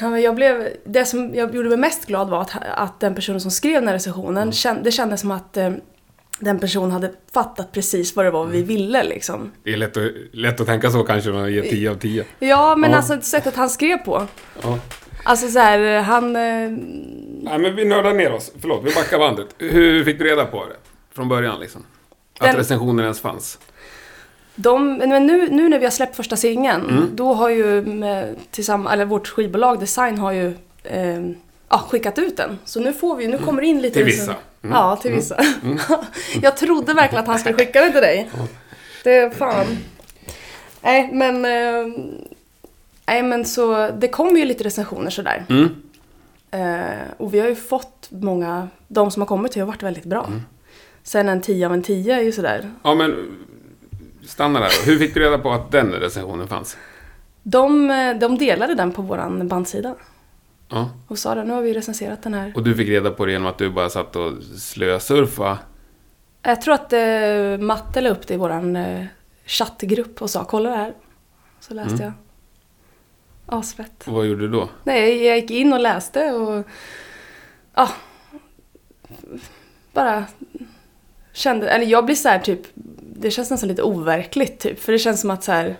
Ja, men jag blev, det som jag gjorde mig mest glad var att, att den personen som skrev den här recensionen, Mm. kände, det kändes som att eh, den personen hade fattat precis vad det var vi Mm. ville liksom. Det är lätt att, lätt att tänka så kanske när man ger 10 av 10. Ja, men Ja. alltså sättet han skrev på. Ja. Alltså så här, han... eh, Nej, men vi nördar ner oss. Förlåt, vi backar bandet. Hur fick du reda på det? Från början liksom? Att Den- recensioner ens fanns? De, men nu, nu när vi har släppt första singeln, Mm. då har ju med, tillsammans, eller vårt skivbolag Design har ju eh, ja, skickat ut den. Så nu får vi, nu kommer det in lite... Till vissa. Mm. Ja, till vissa. <laughs> jag trodde verkligen att han skulle skicka den till dig. Det, fan. Nej, men... Eh, nej, men så det kommer ju lite recensioner sådär. Mm. Eh, och vi har ju fått många, de som har kommit till har varit väldigt bra. Mm. Sen en 10 av en 10 är ju sådär. Ja, men stanna där. Hur fick du reda på att den recensionen fanns? De, eh, de delade den på våran bandsida. Ja. Och sa det, nu har vi recenserat den här. Och du fick reda på det genom att du bara satt och slösurfa? Jag tror att eh, Matte la upp det i våran eh, chattgrupp och sa, kolla det här. Så läste Mm. jag. Asfett. Och vad gjorde du då? Nej, jag gick in och läste och... Ja. bara kände, eller jag blir så här typ, det känns nästan lite overkligt typ. För det känns som att så här,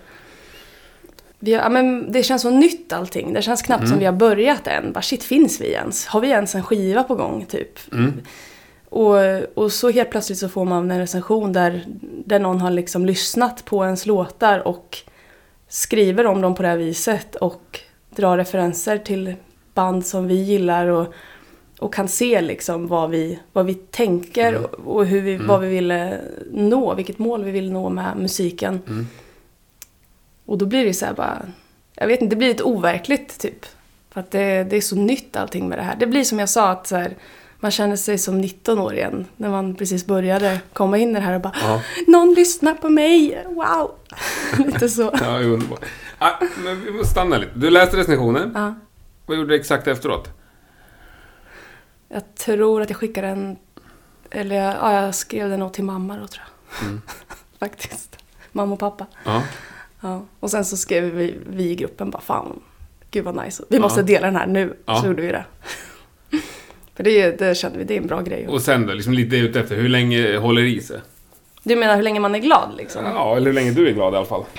vi har, ja, men det känns så nytt allting. Det känns knappt som vi har börjat än. Bara shit, finns vi ens? Har vi ens en skiva på gång typ? Mm. Och, och så helt plötsligt så får man en recension där, där någon har liksom lyssnat på ens låtar och skriver om dem på det här viset och drar referenser till band som vi gillar och, och kan se liksom vad vi, vad vi tänker Mm. och, hur vi, vad vi ville nå, vilket mål vi vill nå med musiken. Mm. Och då blir det så här bara, jag vet inte, det blir lite overkligt typ. För att det, det är så nytt allting med det här. Det blir som jag sa att så här, man känner sig som 19 år igen. När man precis började komma in i det här och bara Ja. Någon lyssnar på mig! Wow! <laughs> lite så. Ja, underbart. Ah, men vi måste stanna lite. Du läste recensionen. Ja. Vad gjorde du exakt efteråt? Jag tror att jag skickade en... Eller ja, jag skrev den nog till mamma då tror jag. Mm. <laughs> Faktiskt. Mamma och pappa. Ja. Ja. Och sen så skrev vi, vi i gruppen bara fan, gud vad nice. Vi måste Ja. dela den här nu. Ja. Så gjorde vi det. <laughs> För det, det kände vi, det är en bra grej. Och sen då, liksom lite ute efter hur länge håller i sig? Du menar hur länge man är glad liksom? Ja, eller hur länge du är glad i alla fall. <laughs>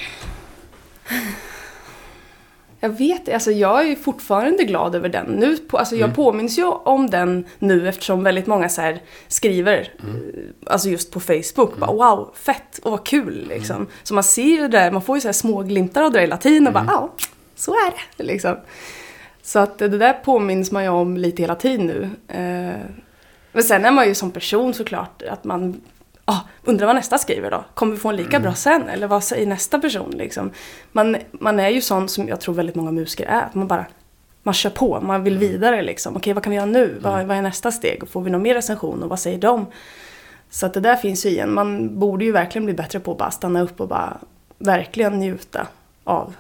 Jag vet alltså jag är fortfarande glad över den. Nu, på, alltså jag påminns ju om den nu eftersom väldigt många så skriver, eh, alltså just på Facebook, bara wow, fett och vad kul liksom. Så man ser ju det där, man får ju så här små glimtar av det hela tiden och bara ja, så är det liksom. Så att det där påminns man ju om lite hela tiden nu. Eh, Men sen är man ju som person såklart att man ah, undrar vad nästa skriver då? Kommer vi få en lika bra sen? Eller vad säger nästa person liksom? Man, man är ju sån som jag tror väldigt många musiker är. Att man bara man kör på, man vill vidare liksom. Okej, vad kan vi göra nu? Vad, vad är nästa steg? Och får vi någon mer recension och vad säger de? Så att det där finns ju igen. Man borde ju verkligen bli bättre på att bara stanna upp och bara verkligen njuta av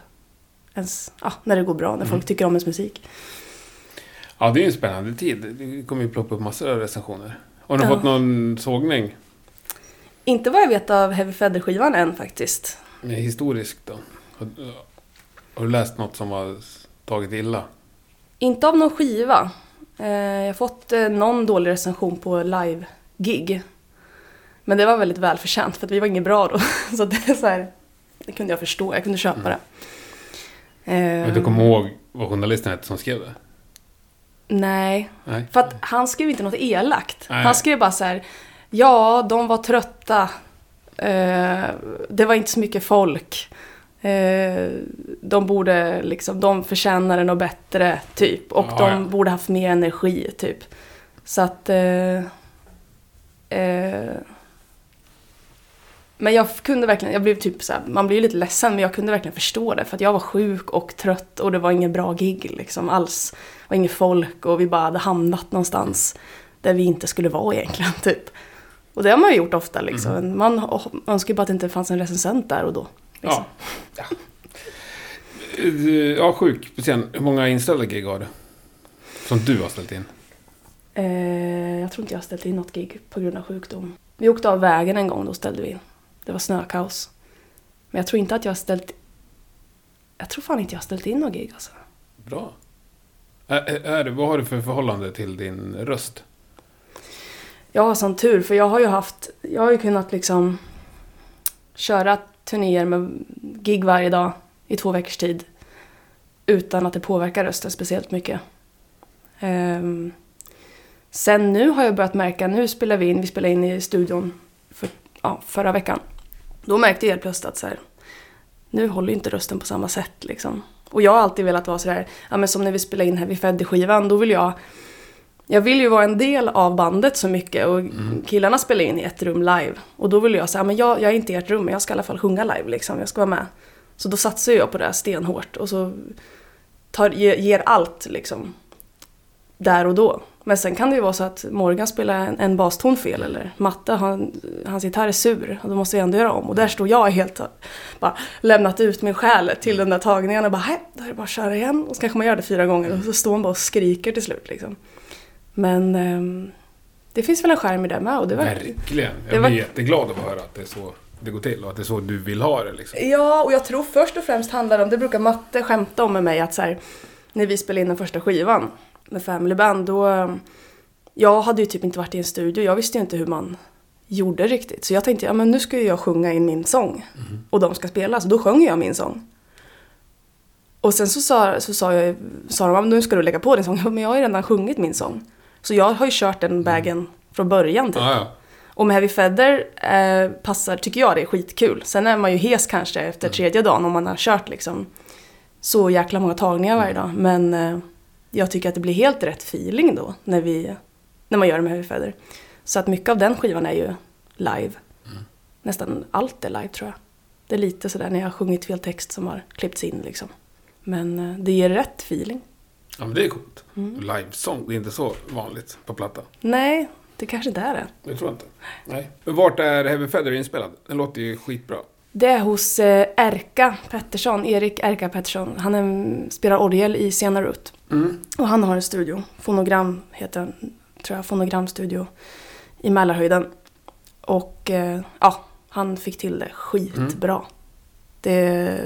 ens, ja, när det går bra, när folk tycker om ens musik. Ja, det är ju en spännande tid. Det kommer ju ploppa upp massor av recensioner. Har du Ja. fått någon sågning? Inte vad jag vet av Heavy Feather-skivan än faktiskt. Eh, Historiskt då? Har, har du läst något som har tagit illa? Inte av någon skiva. Eh, jag har fått eh, någon dålig recension på live-gig. Men det var väldigt välförtjänt för att vi var inget bra då. <laughs> Så det är så här, det kunde jag förstå, jag kunde köpa det. Men Eh, du kommer ihåg vad journalisten hette som skrev det? nej, Nej. för att han skrev inte något elakt. Nej. Han skrev bara så här, ja, de var trötta. Eh, det var inte så mycket folk. Eh, de borde liksom, de förtjänade något bättre, typ. Och Ja, de ja. borde haft mer energi, typ. Så att... Eh, eh, men jag kunde verkligen, jag blev typ så här, man blir lite ledsen men jag kunde verkligen förstå det för att jag var sjuk och trött och det var ingen bra gig liksom alls. Det var inget folk och vi bara hade hamnat någonstans där vi inte skulle vara egentligen <laughs> typ. Och det har man ju gjort ofta liksom. Man h- önskar ju bara att det inte fanns en recensent där och då. Liksom. Ja. ja. Eh, Ja, sjuk. Hur många inställda gig har du? Som du har ställt in? Eh, jag tror inte jag har ställt in något gig på grund av sjukdom. Vi åkte av vägen en gång, då ställde vi in. Det var snökaos. Men jag tror inte att jag har ställt... Jag tror fan inte jag har ställt in något gig alltså. Bra. Är, är, vad har du för förhållande till din röst? Jag har sån tur för jag har ju haft... Jag har ju kunnat liksom köra turnéer med gig varje dag i två veckors tid. Utan att det påverkar rösten speciellt mycket. Um, sen nu har jag börjat märka, nu spelar vi in, vi spelade in i studion för, ja, förra veckan. Då märkte jag helt plötsligt att så här, nu håller ju inte rösten på samma sätt liksom. Och jag har alltid velat vara sådär, ja men som när vi spelade in här vid Fedde-skivan, då vill jag jag vill ju vara en del av bandet så mycket och killarna spelar in i ett rum live. Och då vill jag säga, men jag, jag är inte i ert rum, men jag ska i alla fall sjunga live liksom, jag ska vara med. Så då satsar jag på det här stenhårt och så tar, ge- ger allt liksom. Där och då. Men sen kan det ju vara så att Morgan spelar en, en baston fel eller Matte, han, hans gitarr är sur och då måste jag ändå göra om. Och där står jag helt bara lämnat ut min själ till den där tagningen och bara, hej, då är det bara att köra igen. Och så kanske man gör det fyra gånger och så står man bara och skriker till slut liksom. Men ehm, det finns väl en skärm i det med. Och det var, Verkligen. Jag det var- blir jätteglad att höra att det är så det går till och att det är så du vill ha det. Liksom. Ja, och jag tror först och främst handlar det om, det brukar Matte skämta om med mig, att så här, när vi spelade in den första skivan med Family Band, då... Jag hade ju typ inte varit i en studio, jag visste ju inte hur man gjorde riktigt. Så jag tänkte, ja men nu ska ju jag sjunga in min sång. Och de ska spela, så då sjöng jag min sång. Och sen så sa, så sa, jag, sa de, "Ja, men nu ska du lägga på din sång. <laughs> Men jag har ju redan sjungit min sång. Så jag har ju kört den vägen från början typ. Ja, ja. Och med Heavy Feather eh, passar, tycker jag det är skitkul. Sen är man ju hes kanske efter tredje dagen om man har kört liksom så jäkla många tagningar varje dag. Men eh, jag tycker att det blir helt rätt feeling då när, vi, när man gör det med Heavy Feather. Så att mycket av den skivan är ju live. Nästan allt är live tror jag. Det är lite sådär när jag har sjungit fel text som har klippts in liksom. Men eh, det ger rätt feeling. Ja, men det är coolt. Mm. Livesång, det är inte så vanligt på platta. Nej, det kanske inte är det. Det tror jag inte. Nej. Men vart är Heavy Feather inspelad? Den låter ju skitbra. Det är hos eh, Erka Pettersson, Erik Erka Pettersson. Han är, spelar orgel i Sena Rut. Mm. Och han har en studio, Fonogram heter den, tror jag, Fonogramstudio i Mälarhöjden. Och eh, ja, han fick till det skitbra. Det,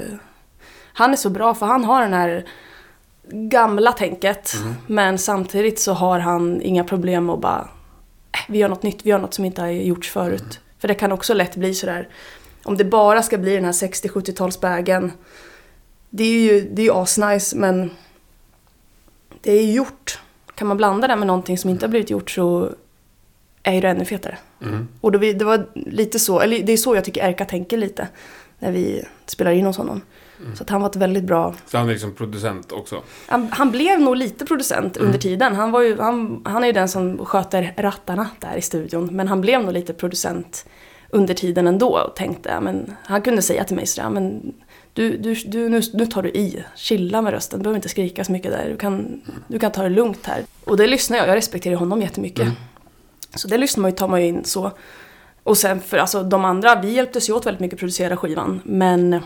han är så bra för han har den här gamla tänket. Men samtidigt så har han inga problem att bara, äh, vi gör något nytt, vi gör något som inte har gjorts förut. För det kan också lätt bli sådär, om det bara ska bli den här 60-70-talsbägen. Det är ju, det är ju asnice men det är ju gjort. Kan man blanda det med någonting som inte har blivit gjort så är ju det ännu fetare. Mm. Och då vi, det var lite så, eller det är så jag tycker Erka tänker lite när vi spelar in hos honom. Så att han var ett väldigt bra... Så han är liksom producent också. Han, han blev nog lite producent under tiden. Han, var ju, han, han är ju den som sköter rattarna där i studion. Men han blev nog lite producent under tiden ändå och tänkte, men han kunde säga till mig sådär, men du, du, du, nu, nu tar du i, chilla med rösten, du behöver inte skrika så mycket där, du kan, du kan ta det lugnt här. Och det lyssnar jag, jag respekterar honom jättemycket. Så det lyssnar man ju, tar man ju in så. Och sen för alltså de andra, vi hjälptes ju åt väldigt mycket att producera skivan, men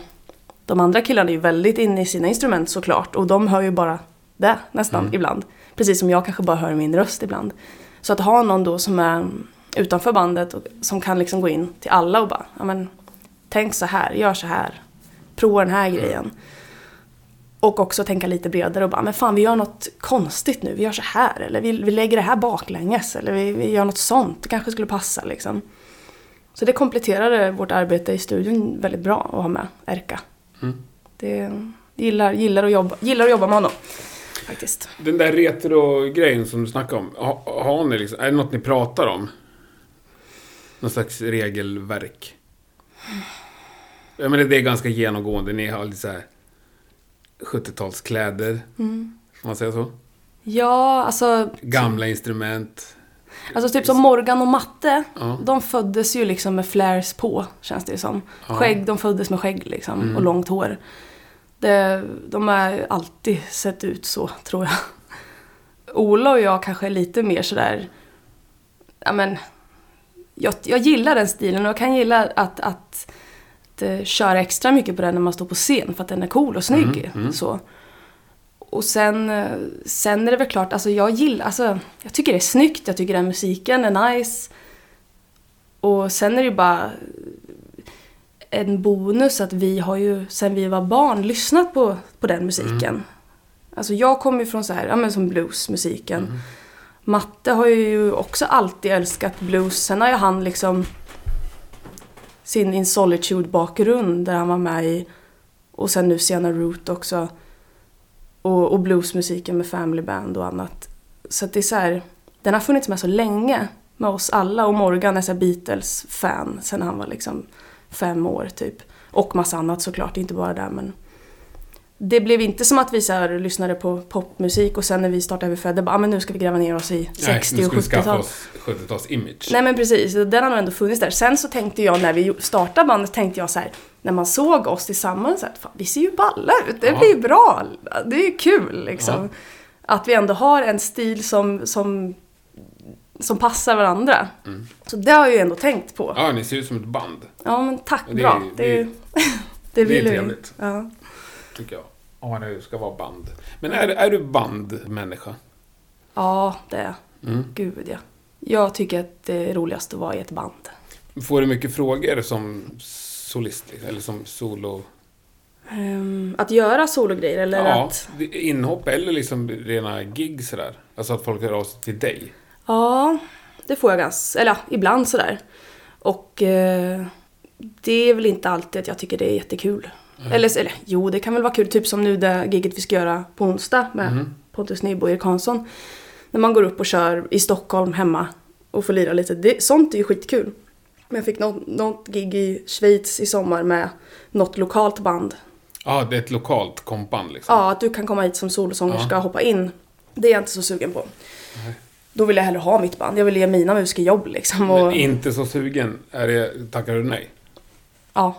de andra killarna är ju väldigt inne i sina instrument såklart och de hör ju bara det nästan ibland. Precis som jag kanske bara hör min röst ibland. Så att ha någon då som är utanför bandet och som kan liksom gå in till alla och bara, ja men tänk så här, gör så här, prova den här grejen. Och också tänka lite bredare och bara, men fan vi gör något konstigt nu, vi gör så här eller vi, vi lägger det här baklänges eller vi, vi gör något sånt, det kanske skulle passa liksom. Så det kompletterade vårt arbete i studion väldigt bra att ha med Erka. Mm. Det gillar, gillar, att jobba, gillar att jobba med honom. Faktiskt. Den där retro-grejen som du snackade om. Ha, har ni liksom, är det något ni pratar om? Någon slags regelverk? Jag menar det är ganska genomgående. Ni har lite så här 70-talskläder. Mm. Får man säga så? Ja, alltså, Gamla instrument. Alltså typ som Morgan och Matte. Ja. De föddes ju liksom med flares på, känns det som. Skägg, de föddes med skägg liksom, och långt hår. Det, de har alltid sett ut så, tror jag. Ola och jag kanske är lite mer sådär, ja men, jag, jag gillar den stilen och jag kan gilla att, att, att eh, köra extra mycket på den när man står på scen för att den är cool och snygg. Så. Och sen, eh, sen är det väl klart, alltså jag gillar, alltså jag tycker det är snyggt, jag tycker den musiken är nice. Och sen är det ju bara en bonus att vi har ju sen vi var barn lyssnat på, på den musiken. Alltså jag kommer ju från så här, ja men som bluesmusiken. Matte har ju också alltid älskat blues. Sen har ju han liksom sin In Solitude-bakgrund där han var med i och sen nu Sienna Root också. Och, och bluesmusiken med Family Band och annat. Så att det är så här, den har funnits med så länge med oss alla och Morgan är så Beatles-fan sen han var liksom fem år typ. Och massa annat såklart, inte bara där men det blev inte som att vi så här lyssnade på popmusik och sen när vi startade Heavy Feather bara, ah, men nu ska vi gräva ner oss i 60 Nej, och nu ska vi skaffa 70-tal. oss 70-tals-image. Nej men precis, den har nog ändå funnits där. Sen så tänkte jag när vi startade bandet tänkte jag så här, när man såg oss tillsammans, att fan, vi ser ju balla ut, det Ja. blir bra, det är ju kul liksom. Ja. Att vi ändå har en stil som, som, som passar varandra. Så det har jag ju ändå tänkt på. Ja, Ja, ni ser ut som ett band. men tack, det är- <laughs> bra. Det, är, det- ju- det, är vill vi. trevligt. Ja. Tycker jag. Om man nu ska vara band. Men är, är du bandmänniska? ja, det är Mm. Gud ja. Jag tycker att det är roligast att vara i ett band. Får du mycket frågor som solist? Eller som solo? Ehm, att göra sologrejer eller ja, att... inhopp eller liksom rena gig sådär. Alltså att folk hör av sig till dig. Ja, det får jag ganska, eller ja, ibland sådär. Och eh, det är väl inte alltid att jag tycker det är jättekul. Eller, eller jo, det kan väl vara kul, typ som nu det giget vi ska göra på onsdag med Pontus Nybo och Erik Hansson. När man går upp och kör i Stockholm hemma och får lira lite. Det, sånt är ju skitkul. Men jag fick något, något gig i Schweiz i sommar med något lokalt band. Ja, det är ett lokalt kompband liksom. Ja, att du kan komma hit som solosångerska och hoppa in. Det är jag inte så sugen på. Då vill jag hellre ha mitt band. Jag vill ge mina musiker jobb liksom. Och, Men inte så sugen. Är det, tackar du nej? ja.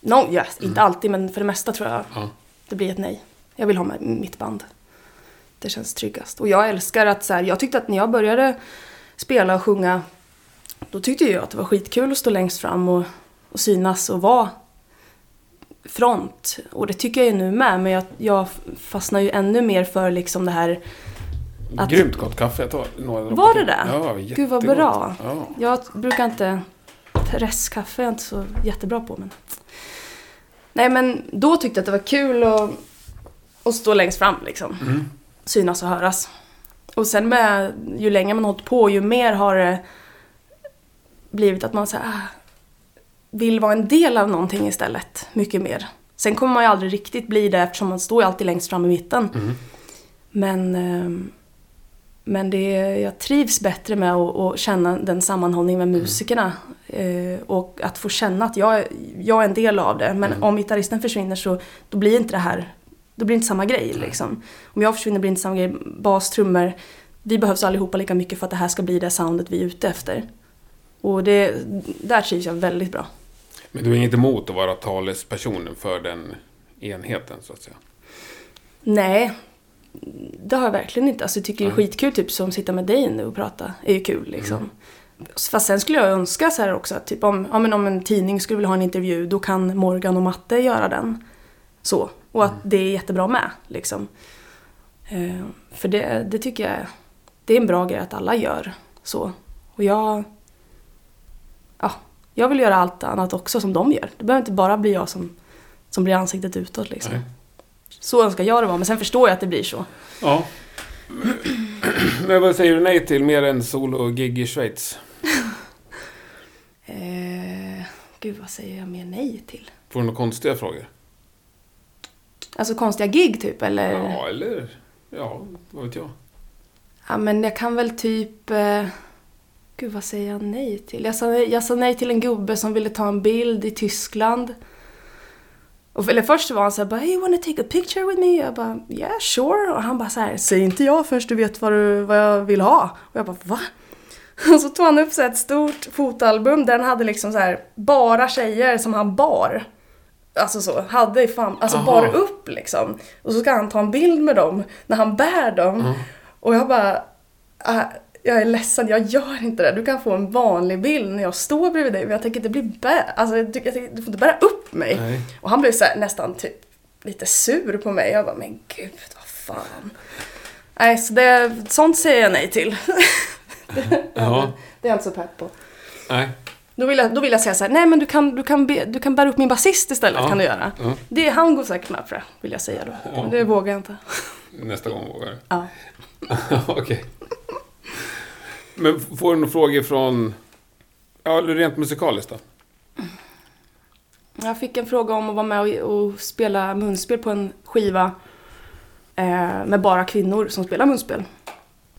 No, ja, inte alltid, men för det mesta tror jag Ja. det blir ett nej. Jag vill ha med mitt band. Det känns tryggast. Och jag älskar att så här, jag tyckte att när jag började spela och sjunga, då tyckte jag att det var skitkul att stå längst fram och, och synas och vara front. Och det tycker jag ju nu med, men jag, jag fastnar ju ännu mer för liksom det här Att- Grymt gott kaffe. Jag tar några Var det det? Ja, Gud vad jättegott. bra. Ja. Jag brukar inte... Restkaffe är jag inte så jättebra på. Men... Nej men då tyckte jag att det var kul att, att stå längst fram liksom. Mm. Synas och höras. Och sen med, ju längre man har hållit på ju mer har det blivit att man så här, ah, vill vara en del av någonting istället. Mycket mer. Sen kommer man ju aldrig riktigt bli det eftersom man står ju alltid längst fram i mitten. Mm. Men, ehm, men det, jag trivs bättre med att, att känna den sammanhållningen med musikerna. Eh, och att få känna att jag, jag är en del av det. Men Mm. om gitarristen försvinner så då blir inte det här då blir det inte samma grej. Liksom. Om jag försvinner blir det inte samma grej. Bas, trummor. Vi behövs allihopa lika mycket för att det här ska bli det soundet vi är ute efter. Och det, där trivs jag väldigt bra. Men du är inte emot att vara talespersonen för den enheten, så att säga? Nej, det har jag verkligen inte. Alltså, jag tycker det är skitkul typ som att sitta med dig nu och prata. är ju kul liksom. Fast sen skulle jag önska så här också att typ om, ja, men om en tidning skulle vilja ha en intervju då kan Morgan och Matte göra den. Så. Och att det är jättebra med liksom. Eh, för det, det tycker jag det är en bra grej att alla gör så. Och jag... Ja, jag vill göra allt annat också som de gör. Det behöver inte bara bli jag som, som blir ansiktet utåt liksom. Nej. Så önskar jag det vara, men sen förstår jag att det blir så. Ja. <clears throat> Men vad säger du nej till mer än solo-gig i Schweiz? <laughs> Eh, gud, vad säger jag mer nej till? Får du några konstiga frågor? Alltså konstiga gig typ, eller? Ja, Ja, eller... Ja, vad vet jag? men jag kan väl typ... Eh, gud, vad säger jag nej till? Jag sa, jag sa nej till en gubbe som ville ta en bild i Tyskland. Och, eller först var han så här, bara, hey, you wanna take a picture with me? Jag bara, yeah, sure. Och han bara så här, säg inte ja först du vet vad, du, vad jag vill ha. Och jag bara, va? <laughs> Och så tog han upp så ett stort fotoalbum där han hade liksom så här bara tjejer som han bar. Alltså så, hade i fan, alltså Aha. bar upp liksom. Och så ska han ta en bild med dem när han bär dem. Och jag bara, ah, jag är ledsen, jag gör inte det. Du kan få en vanlig bild när jag står bredvid dig men jag tänker inte bli bä- alltså, jag tänker, du får inte bära upp mig. Nej. Och han blev så här, nästan typ lite sur på mig. Jag bara, men gud vad fan. Nej, så det, sånt säger jag nej till. <laughs> Ja. Det är jag inte så pepp på. Nej. Då vill, jag, då vill jag säga så här, nej men du kan, du kan, be, du kan bära upp min basist istället, Ja. kan du göra. Ja. Det, han går säkert med på det, vill jag säga då. Ja. Men det vågar jag inte. Nästa gång vågar du. Ja. <laughs> Okej. Men får du några frågor från... Ja, rent musikaliskt då? Jag fick en fråga om att vara med och, och spela munspel på en skiva eh, med bara kvinnor som spelar munspel.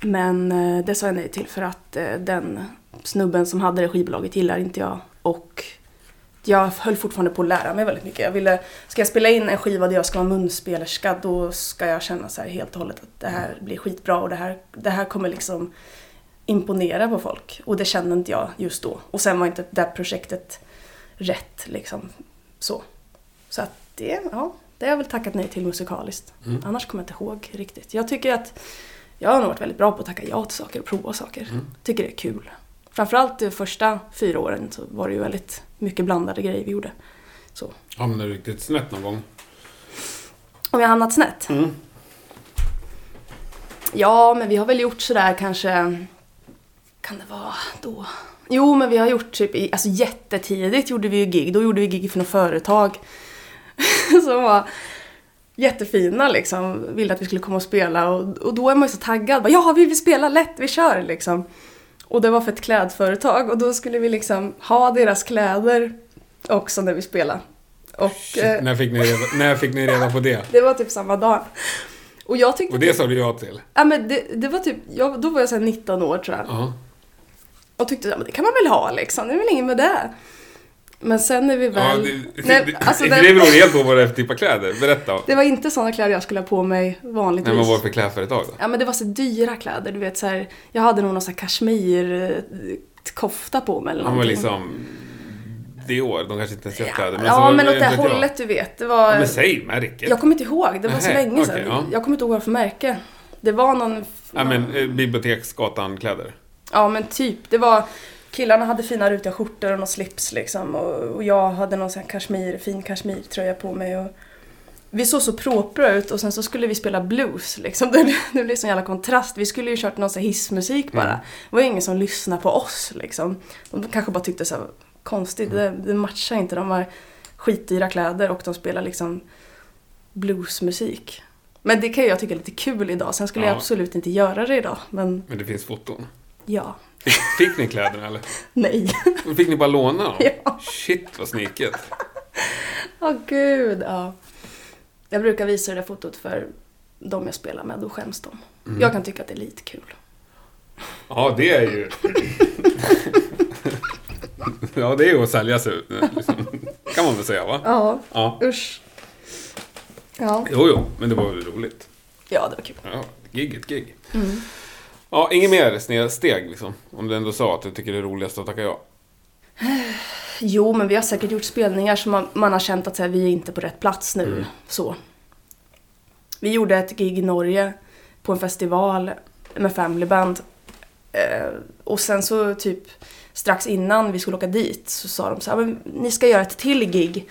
Men eh, det sa jag nej till för att eh, den snubben som hade det skivbolaget gillar inte jag. Och jag höll fortfarande på att lära mig väldigt mycket. Jag ville, ska jag spela in en skiva där jag ska vara munspelerska då ska jag känna så här helt och hållet att det här blir skitbra och det här, det här kommer liksom imponera på folk. Och det kände inte jag just då. Och sen var inte det här projektet rätt liksom. Så. Så att det, ja, det har jag väl tackat nej till musikaliskt. Mm. Annars kommer jag inte ihåg riktigt. Jag tycker att jag har nog varit väldigt bra på att tacka ja till saker och prova saker. Mm. Tycker det är kul. Framförallt de första fyra åren så var det ju väldigt mycket blandade grejer vi gjorde. Så. Hamnar du riktigt snett någon gång? Om jag har hamnat snett? Mm. Ja, men vi har väl gjort sådär kanske... Kan det vara då? Jo, men vi har gjort typ i, alltså jättetidigt gjorde vi ju gig. Då gjorde vi gig för något företag. <laughs> som var jättefina liksom. Ville att vi skulle komma och spela och, och då är man ju så taggad. Bara, ja, vi vill spela lätt, vi kör liksom. Och det var för ett klädföretag och då skulle vi liksom ha deras kläder också när vi spelade. Och eh, När, fick ni reda, när fick ni reda på det? <laughs> det var typ samma dag. Och jag tyckte... Och det sa du ja till? Ja men det, det var typ, jag, då var jag så här 19 år tror jag. Ja. Och tyckte att det kan man väl ha liksom, det är väl inget med det. Men sen när vi ja väl... det, Nej, det, alltså det, den- det beror helt på vad det är för typ av kläder. Berätta. Det var inte sådana kläder jag skulle ha på mig vanligtvis. Nej, men vad är det för klädföretag då? Ja men det var så dyra kläder, du vet så här, Jag hade nog någon sån här kashmir eh, kofta på mig eller var någonting. liksom Dior. De kanske inte ens gör kläder. Ja, alltså, men åt det jag. hållet du vet. Det var... Ja, men säg märket. Jag kommer inte ihåg, det var så länge sedan. ja. Jag kommer inte ihåg vad för märke. Det var någon... Ja, men eh, Biblioteksgatan-kläder. Ja men typ, det var Killarna hade fina rutiga skjortor och någon slips liksom och, och jag hade någon sån här kashmir, fin kashmirtröja på mig och vi såg så propra ut och sen så skulle vi spela blues liksom. <laughs> Det, det blev sån jävla kontrast. Vi skulle ju kört någon sån hissmusik bara. Mm. Det var ju ingen som lyssnade på oss liksom. De kanske bara tyckte så här, konstigt, det, det matchar inte. De har skitdyra kläder och de spelar liksom bluesmusik. Men det kan ju jag tycka är lite kul idag. Sen skulle jag Ja. absolut inte göra det idag. Men Men det finns foton. Ja, Fick, ni kläderna eller? nej. Fick ni bara låna dem? Ja. Shit vad sniket. Åh gud, ja. Jag brukar visa det där fotot för de jag spelar med, då skäms de. Mm. Jag kan tycka att det är lite kul. Ja, det är ju... ja, det är ju att sälja sig ut. Liksom. kan man väl säga va? Ja, Ja. usch. Ja, Jo, jo, men det var väl roligt. ja det var kul. Ja, gig ett gig. Mm. Ja, inget mer snedsteg liksom. Om du ändå sa att du tycker det är roligast att tacka ja. <sighs> Jo, men vi har säkert gjort spelningar som man, man har känt att så här, vi är inte på rätt plats nu. Mm. Så. Vi gjorde ett gig i Norge på en festival med Family Band. Eh, och sen så typ strax innan vi skulle åka dit så sa de så här, men ni ska göra ett till gig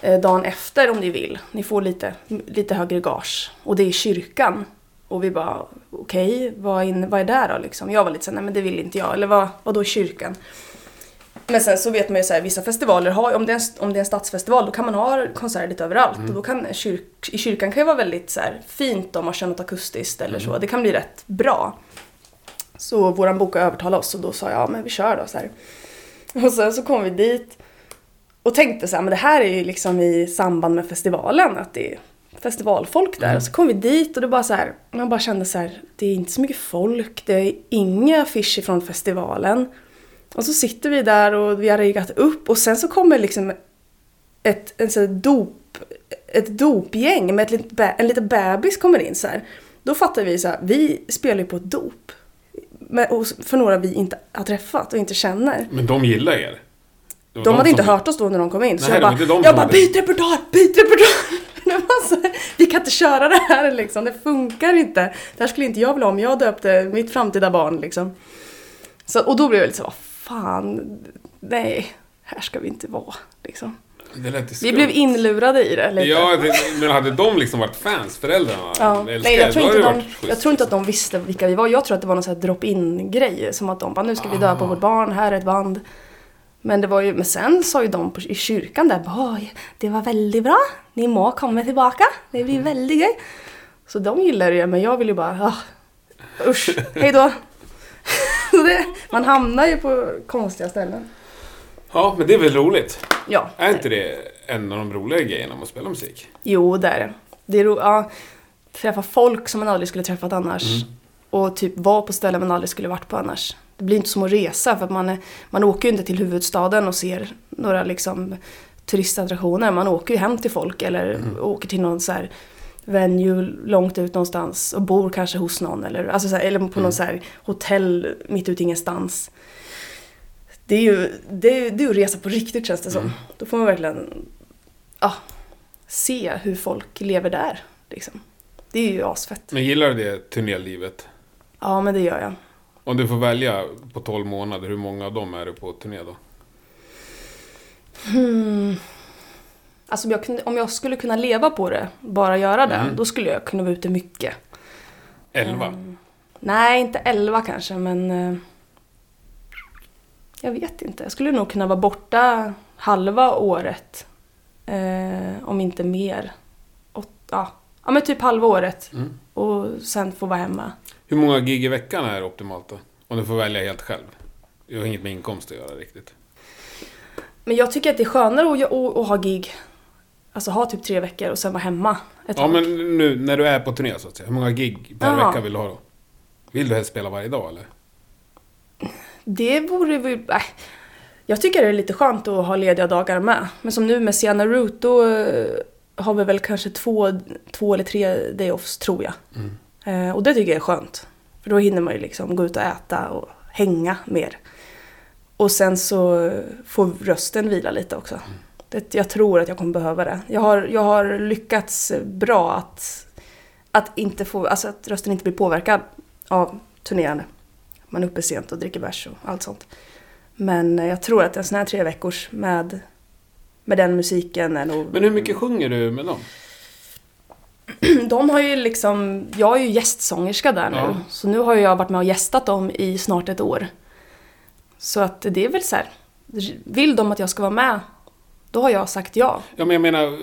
eh, dagen efter om ni vill. Ni får lite, lite högre gage. Och det är i kyrkan. Och vi bara, okej, vad, är in- vad är det då liksom? Jag var lite såhär, nej men det vill inte jag. Eller vad, vad då kyrkan? Men sen så vet man ju så här, vissa festivaler har, om det, är en, om det är en stadsfestival, då kan man ha konserter lite överallt. Och då kan kyrk, i kyrkan kan ju vara väldigt så här, fint om man kör något akustiskt eller så. Det kan bli rätt bra. Så våran bokare övertalade oss och då sa jag, ja men vi kör då så här. Och sen så kom vi dit och tänkte så här, men det här är ju liksom i samband med festivalen, att det festivalfolk där. Och så kom vi dit och det bara så här, man bara kände så här, det är inte så mycket folk, det är inga affischer från festivalen. Och så sitter vi där och vi har riggat upp och sen så kommer liksom ett, en här dop, ett dopgäng med ett litet, en liten bebis kommer in så här. Då fattar vi så här, vi spelar ju på ett dop. För några vi inte har träffat och inte känner. Men de gillar er. Var De hade inte som- hört oss då när de kom in. Så Nej, jag det var bara, inte de jag bara byt repertoar, byt repertoar! Det var så här, Vi kan inte köra det här liksom, det funkar inte. Det här skulle inte jag vilja ha om jag döpte mitt framtida barn liksom. Så, och då blev jag lite så fan, nej, här ska vi inte vara liksom. Vi blev inlurade i det lite. Ja, men hade de liksom varit fans, föräldrarna? Ja. Nej, jag tror, inte de, jag tror inte att de visste vilka vi var. Jag tror att det var någon sån här drop-in grej. Som att de bara, nu ska vi döpa Ah. vårt barn, här är ett band. Men, det var ju, men sen sa ju de på, i kyrkan där, bara, "Oj, det var väldigt bra, ni må komma tillbaka, det blir väldigt gøy. Så de gillar det ju, men jag vill ju bara, ah, usch, hej då. <laughs> Så det, man hamnar ju på konstiga ställen. Ja, men det är väl roligt? Ja. Är inte det en av de roliga grejerna med att spela musik? Jo, det är det. Det är ro- ja, träffa folk som man aldrig skulle träffat annars. Och typ vara på ställen man aldrig skulle varit på annars. Det blir inte som att resa för att man, man åker ju inte till huvudstaden och ser några liksom turistattraktioner. Man åker ju hem till folk eller åker till någon så här venue långt ut någonstans och bor kanske hos någon eller, alltså så här, eller på någon så här hotell mitt ute ingenstans. Det är ju det är, det är att resa på riktigt känns det som. Då får man verkligen ja, se hur folk lever där. Liksom. Det är ju asfett. Men gillar du det turnélivet? Ja, men det gör jag. Om du får välja på 12 månader, hur många av dem är du på turné då? Alltså om jag, kunde, om jag skulle kunna leva på det, bara göra det, Mm. då skulle jag kunna vara ute mycket. 11? Nej, inte 11 kanske, men... eh, jag vet inte. Jag skulle nog kunna vara borta halva året. Eh, om inte mer. Åt, ja. ja, men typ halva året. Mm. Och sen få vara hemma. Hur många gig i veckan är optimalt då? Om du får välja helt själv. Det har inget med inkomst att göra riktigt. Men jag tycker att det är skönare att, att, att ha gig. Alltså ha typ tre veckor och sen vara hemma ett Ja, tag. men nu när du är på turné så att säga. Hur många gig per Jaha. vecka vill du ha då? Vill du helst spela varje dag eller? Det vore väl... Äh. Jag tycker det är lite skönt att ha lediga dagar med. Men som nu med Sienna Root, då eh, har vi väl kanske två, två eller tre day-offs tror jag. Eh, och det tycker jag är skönt. För då hinner man ju liksom gå ut och äta och hänga mer. Och sen så får rösten vila lite också. Det, jag tror att jag kommer behöva det. Jag har, jag har lyckats bra att, att, inte få, alltså att rösten inte blir påverkad av turnerande. Man är uppe sent och dricker bärs och allt sånt. Men eh, jag tror att en sån här tre veckors med, med den musiken är nog... Men hur mycket sjunger du med dem? <clears throat> De har ju liksom, jag är ju gästsångerska där nu. Ja. Så nu har jag varit med och gästat dem i snart ett år. Så att det är väl så här, vill de att jag ska vara med, då har jag sagt ja. Ja, men jag menar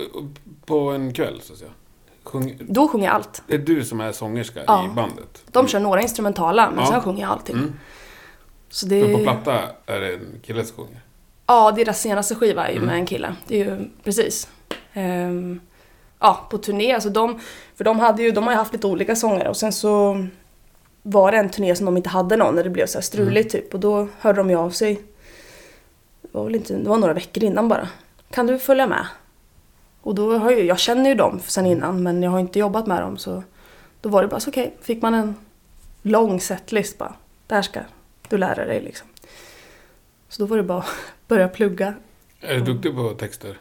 på en kväll, så att säga. Sjung, Då sjunger jag allt. det är du som är sångerska Ja. i bandet? De kör några instrumentala, men Ja. sen sjunger jag allting. Mm. Så det, Men på platta är det en kille som sjunger? Ja, deras senaste skiva är ju Mm. med en kille. Det är ju precis. Ehm, ja, på turné, alltså de, för de hade ju, de har ju haft lite olika sångare och sen så var det en turné som de inte hade någon när det blev så här struligt Mm. typ och då hörde de ju av sig. Det var väl inte, det var några veckor innan bara. Kan du följa med? Och då har ju, jag känner ju dem sen innan men jag har inte jobbat med dem så då var det bara så okej, fick man en lång setlist bara. Det här ska du lära dig liksom. Så då var det bara att <laughs> börja plugga Är du duktig på texter?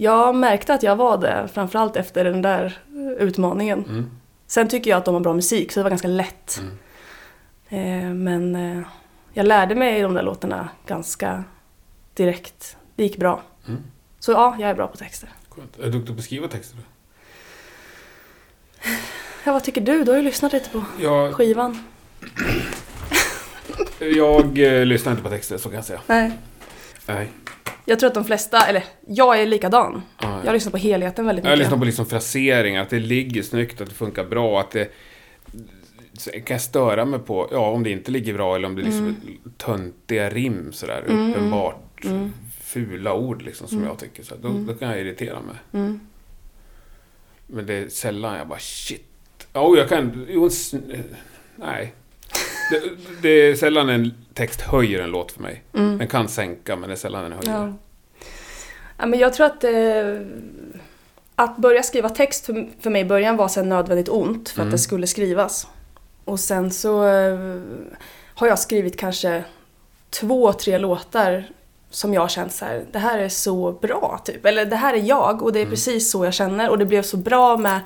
Jag märkte att jag var det, framförallt efter den där utmaningen. Mm. Sen tycker jag att de har bra musik, så det var ganska lätt. Mm. Eh, men eh, jag lärde mig de där låtarna ganska direkt. Det gick bra. Mm. Så ja, jag är bra på texter. Skönt. Är du duktig på att skriva texter? då? <sighs> Ja, vad tycker du? Du har ju lyssnat lite på Jag, skivan. jag eh, lyssnar inte på texter, så kan jag säga. Nej. Nej. Jag tror att de flesta, eller jag är likadan. Ja, Jag lyssnar på helheten väldigt Jag mycket. lyssnar på liksom fraseringar, att det ligger snyggt, att det funkar bra, att det... Kan jag störa mig på, ja om det inte ligger bra eller om det är liksom töntiga rim sådär, Mm, uppenbart mm. fula ord liksom som jag tycker. Så, då, då kan jag irritera mig. Mm. Men det är sällan jag bara shit. Ja, jag kan... Jo, nej. Det, det är sällan en text höjer en låt för mig. Mm. Den kan sänka, men det är sällan den höjer. Ja. ja, men jag tror att eh, att börja skriva text för, för mig i början var sen nödvändigt ont för Mm. att det skulle skrivas. Och sen så eh, har jag skrivit kanske två, tre låtar som jag har känt så här, det här är så bra typ. Eller det här är jag och det är Mm. precis så jag känner och det blev så bra med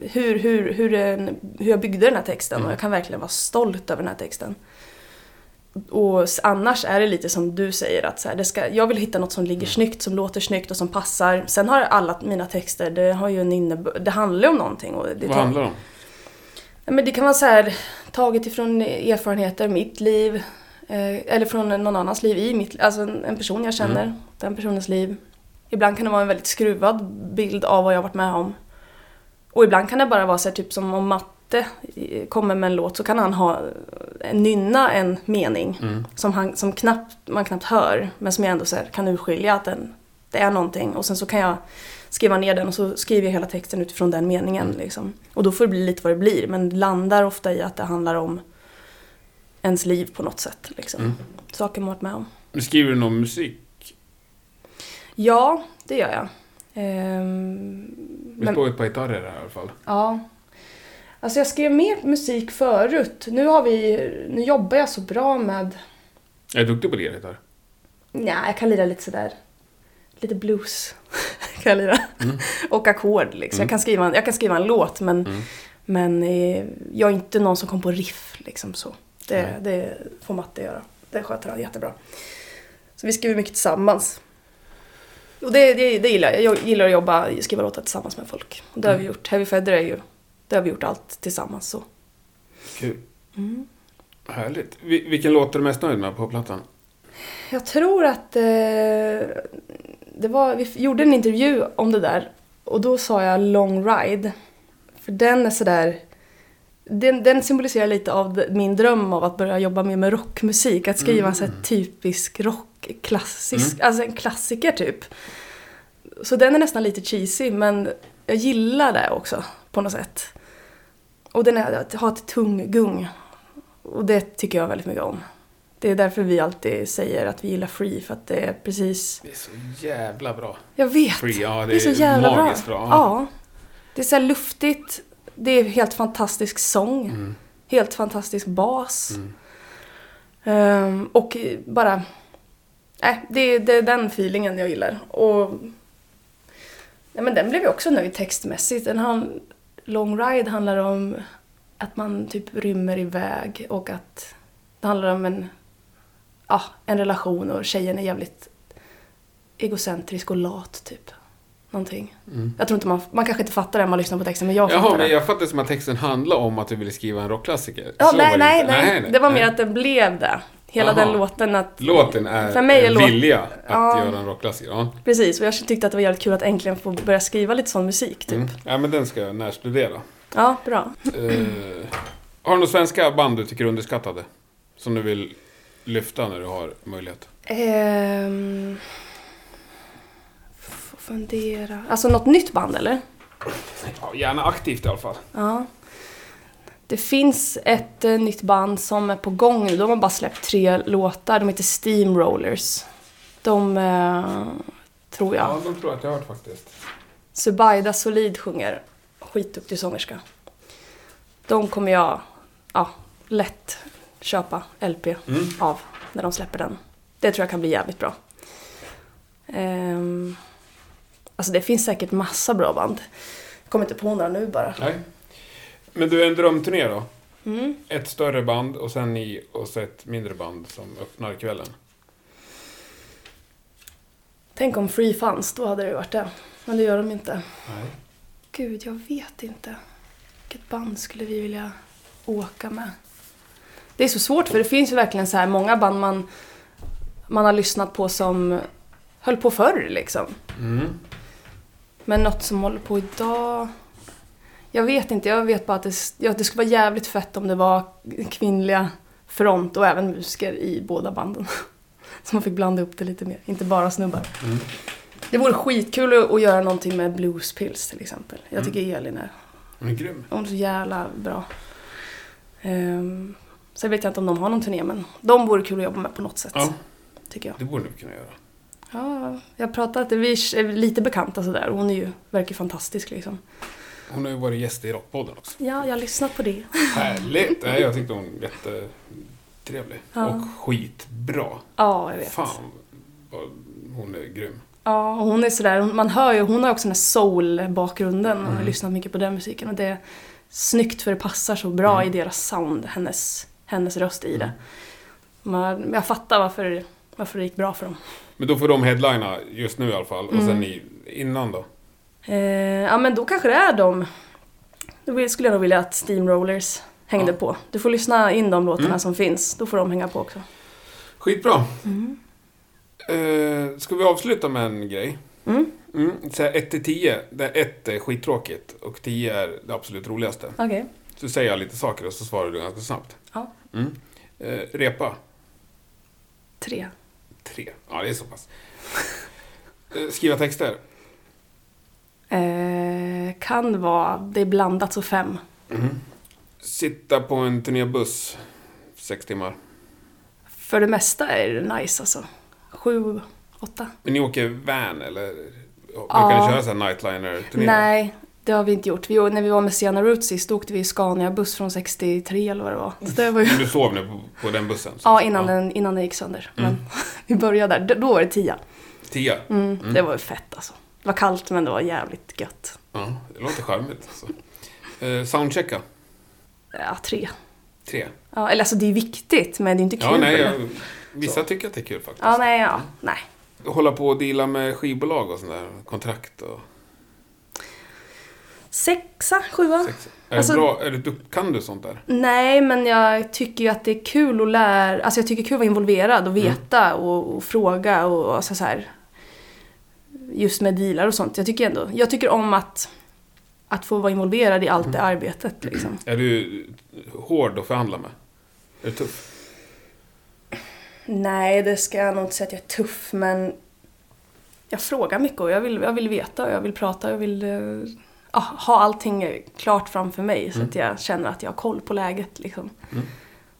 hur, hur, hur, den, hur jag byggde den här texten Mm. och jag kan verkligen vara stolt över den här texten. Och annars är det lite som du säger att så här, det ska, jag vill hitta något som ligger snyggt, som låter snyggt och som passar. Sen har alla mina texter, det har ju en innebörd, det handlar om någonting. Och det, Vad handlar det om? Ja, men det kan vara så här, taget ifrån erfarenheter, mitt liv, eh, eller från någon annans liv i mitt Alltså en, en person jag känner, Mm. den personens liv. Ibland kan det vara en väldigt skruvad bild av vad jag varit med om. Och ibland kan det bara vara så här, typ som om Matte kommer med en låt så kan han ha en nynna en mening Mm. som, han, som knappt, man knappt hör men som jag ändå så här, kan urskilja att den, det är någonting och sen så kan jag skriva ner den och så skriver jag hela texten utifrån den meningen. Mm. Liksom. Och då får det bli lite vad det blir men det landar ofta i att det handlar om ens liv på något sätt. Liksom. Mm. Saker man varit med om. Men Skriver du någon musik? Ja, det gör jag. Ehm, Vi står ett par gitarrer här i alla fall. Ja. Alltså jag skrev mer musik förut. Nu har vi, nu jobbar jag så bra med, Är du duktig på det, gitarr? nej jag kan lira lite sådär, lite blues <laughs> kan jag lira. Mm. Och ackord liksom. Jag, kan skriva en, jag kan skriva en låt men, Mm. men eh, jag är inte någon som kom på riff liksom så. Det, det får Matte göra. Det sköter han jättebra. Så vi skriver mycket tillsammans. Och det, det, det gillar jag. Jag gillar att jobba, skriva låtar tillsammans med folk. Och det har vi Mm. gjort. Heavy Feather är ju, det har vi gjort allt tillsammans så. Kul. Mm. Härligt. Vi, vilken låt är du mest nöjd med på plattan? Jag tror att eh, det var, vi gjorde en intervju om det där och då sa jag Long Ride. För den är sådär, den, den symboliserar lite av min dröm av att börja jobba mer med rockmusik. Att skriva en sån här typisk rock, klassisk, alltså en klassiker typ. Så den är nästan lite cheesy men jag gillar det också på något sätt. Och den är, att ha ett tung-gung. Och det tycker jag väldigt mycket om. Det är därför vi alltid säger att vi gillar Free, för att det är precis... Det är så jävla bra. Jag vet! Free, ja det, det är så jävla magiskt bra. bra. Ja. Det är så här luftigt, det är helt fantastisk sång, Mm. helt fantastisk bas. Mm. Ehm, och bara... Nej, det, det är den feelingen jag gillar. Och... Nej, men den blev jag också nöjd textmässigt. Den har, Long Ride handlar om att man typ rymmer iväg och att det handlar om en, ja, en relation och tjejen är jävligt egocentrisk och lat typ. Någonting. Jag tror inte man, man kanske inte fattar det när man lyssnar på texten men jag fattar Mm. Jaha, men det. jag fattade som att texten handlade om att du ville skriva en rockklassiker. Ja, Så nej, nej, inte. nej, Det var mer nej. att det blev det. Hela Aha. den låten att... Låten är, För mig är en låt- vilja att Ja. göra en rockklassiker. Ja. Precis, och jag tyckte att det var jävligt kul att äntligen få börja skriva lite sån musik typ. Mm. ja, men den ska jag närstudera. Ja, bra. Eh, har du några svenska band du tycker är underskattade? Som du vill lyfta när du har möjlighet? Ehm... Fundera. Alltså något nytt band eller? Ja, gärna aktivt i alla fall. Ja. Det finns ett eh, nytt band som är på gång nu. De har bara släppt tre låtar. De heter Steamrollers. De eh, tror jag. Ja, de tror jag att jag har hört faktiskt. Subaida Solid sjunger. Skitduktig sångerska. De kommer jag ja, lätt köpa LP Mm. av när de släpper den. Det tror jag kan bli jävligt bra. Ehm, alltså det finns säkert massa bra band. Jag kommer inte på några nu bara. Nej. Men du, en drömturné då? Mm. Ett större band och sen ni och så ett mindre band som öppnar kvällen. Tänk om Free fanns, då hade det varit det. Men det gör de inte. Nej. Gud, jag vet inte. Vilket band skulle vi vilja åka med? Det är så svårt för det finns ju verkligen så här många band man, man har lyssnat på som höll på förr liksom. Mm. Men något som håller på idag... Jag vet inte, jag vet bara att det, ja, det skulle vara jävligt fett om det var kvinnliga front och även musiker i båda banden. <laughs> Så man fick blanda upp det lite mer, inte bara snubbar. Mm. Det vore skitkul att, göra någonting med Bluespills till exempel. Jag Mm. tycker Elin är, Hon är grym. hon är så jävla bra. Um, sen vet jag inte om de har någon turné men de vore kul att jobba med på något sätt. Ja, Tycker jag. det borde du kunna göra. Ja, jag har pratat, vi är lite bekanta sådär hon är ju, verkar fantastisk liksom. Hon har ju varit gäst i Rockpodden också. Ja, jag har lyssnat på det. Härligt! Nej, jag tyckte hon var jättetrevlig. Ja. Och skitbra. Ja, jag vet. Fan hon är grym. Ja, hon är sådär, man hör ju, hon har också den här soul-bakgrunden och har Mm. lyssnat mycket på den musiken och det är snyggt för det passar så bra Mm. i deras sound, hennes, hennes röst i det. Mm. Man, jag fattar varför, varför det gick bra för dem. Men då får de headlina just nu i alla fall. Och Mm. sen ni innan då? Eh, ja men då kanske det är de. Då skulle jag nog vilja att Steamrollers hängde Ja. på. Du får lyssna in de låtarna Mm. som finns, då får de hänga på också. Skitbra! Mm. Eh, ska vi avsluta med en grej? Mm. Mm, så här 1 till 10, där 1 är skittråkigt och 10 är det absolut roligaste. Okej. Så säger jag lite saker och så svarar du ganska snabbt. Ja. Mm. Eh, repa, Tre. 3. Ja, det är så pass. Eh, skriva texter, Eh, kan vara, det är blandat så fem. Mm. sitta på en turnébuss 6 timmar. För det mesta är det nice alltså. Sju, åtta. Men ni åker van eller? Brukar Ja. ni köra så här nightliner-turnéer? Nej, det har vi inte gjort. Vi, när vi var med Sienna Roots sist, åkte vi Scania-buss från 63 eller vad det var. Så det var ju... Men du sov nu på, på den bussen? så- Ja, innan, Den, innan den gick sönder. Mm. Men <laughs> vi började där. Då var det tia. 10? Mm, Mm. Det var ju fett alltså. Det var kallt men det var jävligt gött. Ja, det låter charmigt. Alltså. Eh, soundchecka, Ja, tre. 3. Ja, eller alltså det är viktigt men det är inte kul. Ja, nej, jag, vissa tycker att det är kul faktiskt. Ja, nej, ja. Nej. Hålla på och deala med skivbolag och sådär, kontrakt och... Sexa, sjua? Sex. Är Alltså- det bra? Är det, du- kan du sånt där? Nej, men jag tycker ju att det är kul att lära, alltså jag tycker det är kul att vara involverad och Mm. veta och, och fråga och alltså så här. Just med dealar och sånt. Jag tycker ändå, jag tycker om att, att få vara involverad i allt det Mm. arbetet liksom. <clears throat> Är du hård att förhandla med? Är du tuff? Nej, det ska jag nog inte säga att jag är tuff, men jag frågar mycket och jag vill, jag vill veta och jag vill prata och jag vill eh, ha allting klart framför mig så Mm. att jag känner att jag har koll på läget. Liksom. Mm.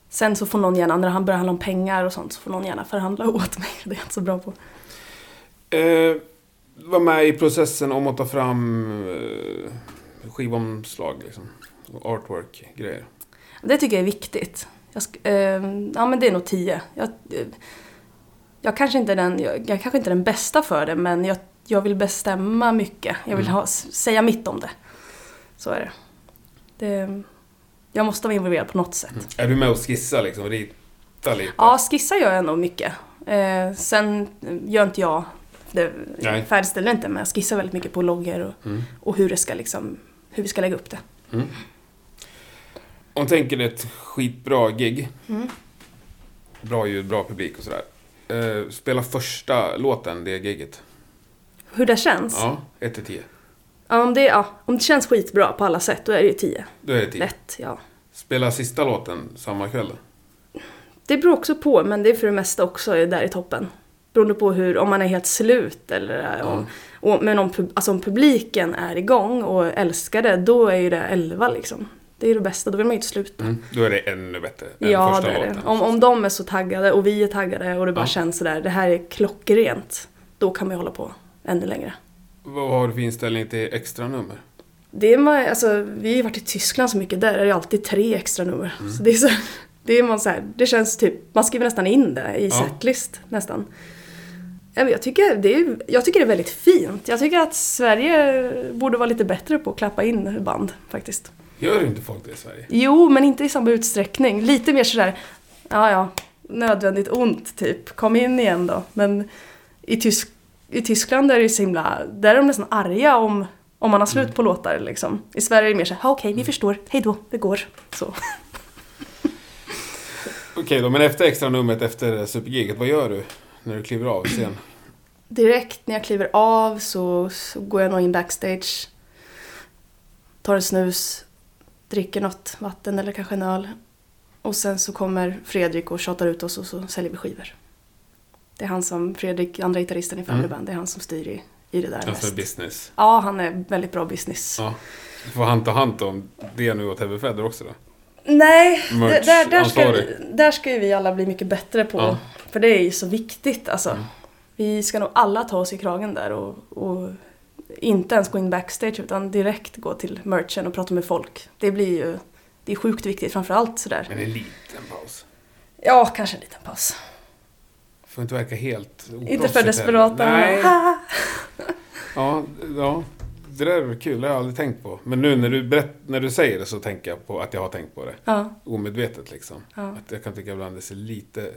Sen så får någon gärna, när han börjar handla om pengar och sånt, så får någon gärna förhandla <laughs> åt mig. Det är jag inte så bra på. Eh, var med i processen om att ta fram eh, skivomslag liksom. Och artwork-grejer. Det tycker jag är viktigt. Jag, eh, ja men det är nog 10. Jag, eh, jag, kanske inte är den, jag, jag kanske inte är den bästa för det men jag, jag vill bestämma mycket. Jag vill ha, s- säga mitt om det. Så är det. det. Jag måste vara involverad på något sätt. Är du med och skissar liksom? Rita lite? Ja, skissa gör jag nog mycket. Eh, sen gör inte jag det, Nej. färdigställer inte men jag skissar väldigt mycket på loggor och, Mm. och hur det ska liksom, hur vi ska lägga upp det. Om du tänker ett skitbra gig. Mm. Bra ljud, bra publik och sådär. Eh, spela första låten, det giget. Hur det känns? Ja, 1 till 10. Ja, om, det, ja, om det känns skitbra på alla sätt, då är det ju 10. Då är det 10. Lätt, ja. Spela sista låten samma kväll då? Det beror också på, men det är för det mesta också där i toppen. Beroende på hur, om man är helt slut eller om, och, men om, alltså om publiken är igång och älskar det, då är ju det 11 liksom. Det är det bästa, då vill man ju inte sluta. Mm. Då är det ännu bättre än Ja, första det är det. låten. Om, om de är så taggade och vi är taggade och det bara Ja. känns sådär, det här är klockrent. Då kan man ju hålla på ännu längre. Vad har du för inställning till extra nummer? Det är man, alltså, vi har ju varit i Tyskland så mycket, där är det alltid tre extra nummer. Mm. Så det, är så, det, är man så här, det känns typ, man skriver nästan in det i Ja. setlist nästan. Jag tycker, det är, jag tycker det är väldigt fint. Jag tycker att Sverige borde vara lite bättre på att klappa in band faktiskt. Gör inte folk det i Sverige? Jo, men inte i samma utsträckning. Lite mer sådär, ja ja, nödvändigt ont typ. Kom in igen då. Men i, Tysk, i Tyskland är det ju så himla, där är de nästan arga om, om man har slut på låtar liksom. I Sverige är det mer såhär, "Ja, okej vi förstår, hej då, det går. Så. <laughs> Okej då, men efter extra numret efter supergiget, vad gör du när du kliver av scen? <clears throat> Direkt när jag kliver av så, så går jag nog in backstage. Tar en snus, dricker något vatten eller kanske en öl. Och sen så kommer Fredrik och tjatar ut oss och så säljer vi skivor. Det är han som, Fredrik, andra gitarristen i Family Mm. Det är han som styr i, i det där Alltså mest. business. Ja, han är väldigt bra business. Ja. Får han ta hand om det nu åt Heavy Feather också då? Nej, Merch där, där, ska där ska ju vi alla bli mycket bättre på. Ja. För det är ju så viktigt alltså. Mm. Vi ska nog alla ta oss i kragen där och, och inte ens gå in backstage utan direkt gå till merchen och prata med folk. Det blir ju det är sjukt viktigt, framförallt sådär. Men en liten paus. Ja, kanske en liten paus. Får inte verka helt Inte för desperata. Nej. <laughs> Ja, ja. Det där är kul, det har jag aldrig tänkt på. Men nu när du, berätt, när du säger det så tänker jag på att jag har tänkt på det. Ja, Omedvetet liksom. ja. Att jag kan tycka ibland det ser lite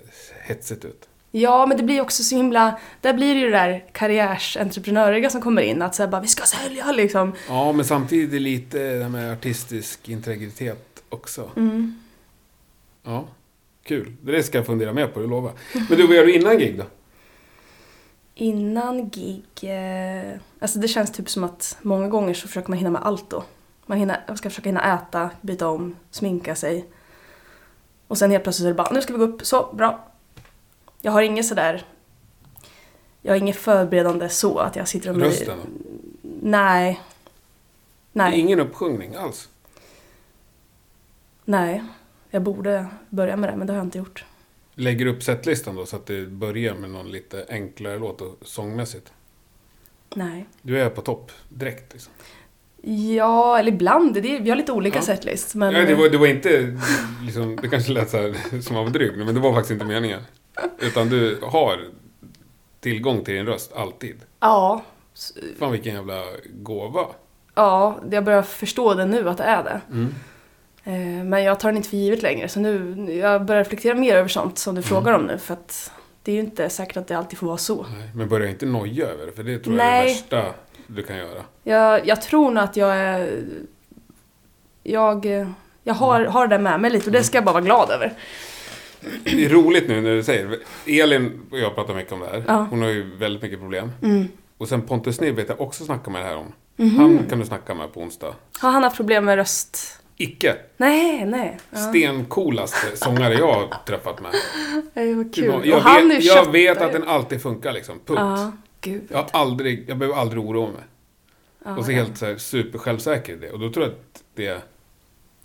hetsigt ut. ja, men det blir också så himla... Där blir det ju det där karriärsentreprenöriga som kommer in. Att säga bara, vi ska sälja liksom. Ja, men samtidigt lite det här med artistisk integritet också. Mm. Ja, kul. Det ska jag fundera mer på, det lovar Men du, vad gör du innan gig då? Innan gig... Eh, alltså det känns typ som att många gånger så försöker man hinna med allt då. Man, hinner, man ska försöka hinna äta, byta om, sminka sig. Och sen helt plötsligt så är det bara, nu ska vi gå upp, så, bra. Jag har inget sådär... Jag har inget förberedande så att jag sitter och... Rösten? Nej. Nej. Ingen uppsjungning alls? Nej. Jag borde börja med det, men det har jag inte gjort. Lägger upp setlistan då så att det börjar med någon lite enklare låt och sångmässigt? Nej. Du är på topp direkt liksom. Ja, eller ibland. Det är, vi har lite olika Ja. setlist. Men... Nej, det, var, det var inte liksom, det kanske lät så här <laughs> som man var dryg, men det var faktiskt inte meningen. Utan du har tillgång till din röst alltid. Ja. Fan vilken jävla gåva. Ja, jag börjar förstå det nu att det är det. Mm. Eh, Men jag tar den inte för givet längre. Så nu, jag börjar reflektera mer över sånt som du Mm. frågar om nu. För att det är ju inte säkert att det alltid får vara så. Nej, men börja inte noja över det, för det tror jag är Nej. det värsta du kan göra. Jag, jag tror nog att jag är... Jag, jag har, Mm. har det med mig lite och det ska jag bara vara glad över. Det är roligt nu när du säger. Elin och jag pratar mycket om det här. Ja. Hon har ju väldigt mycket problem. Mm. Och sen Pontus Niv vet jag också snacka med det här om. Mhm. Han kan du snacka med på onsdag. Har han haft problem med röst? Icke Nej, nej. Ja. stencoolaste sångare jag har träffat med. <laughs> Det var kul. Jag, och han vet, jag vet att den alltid funkar liksom. Punkt. Ja, gud. Jag, har aldrig, jag behöver aldrig oroa mig. Ja, och så ja. helt så här, supersjälvsäker i det. Och då tror jag att det...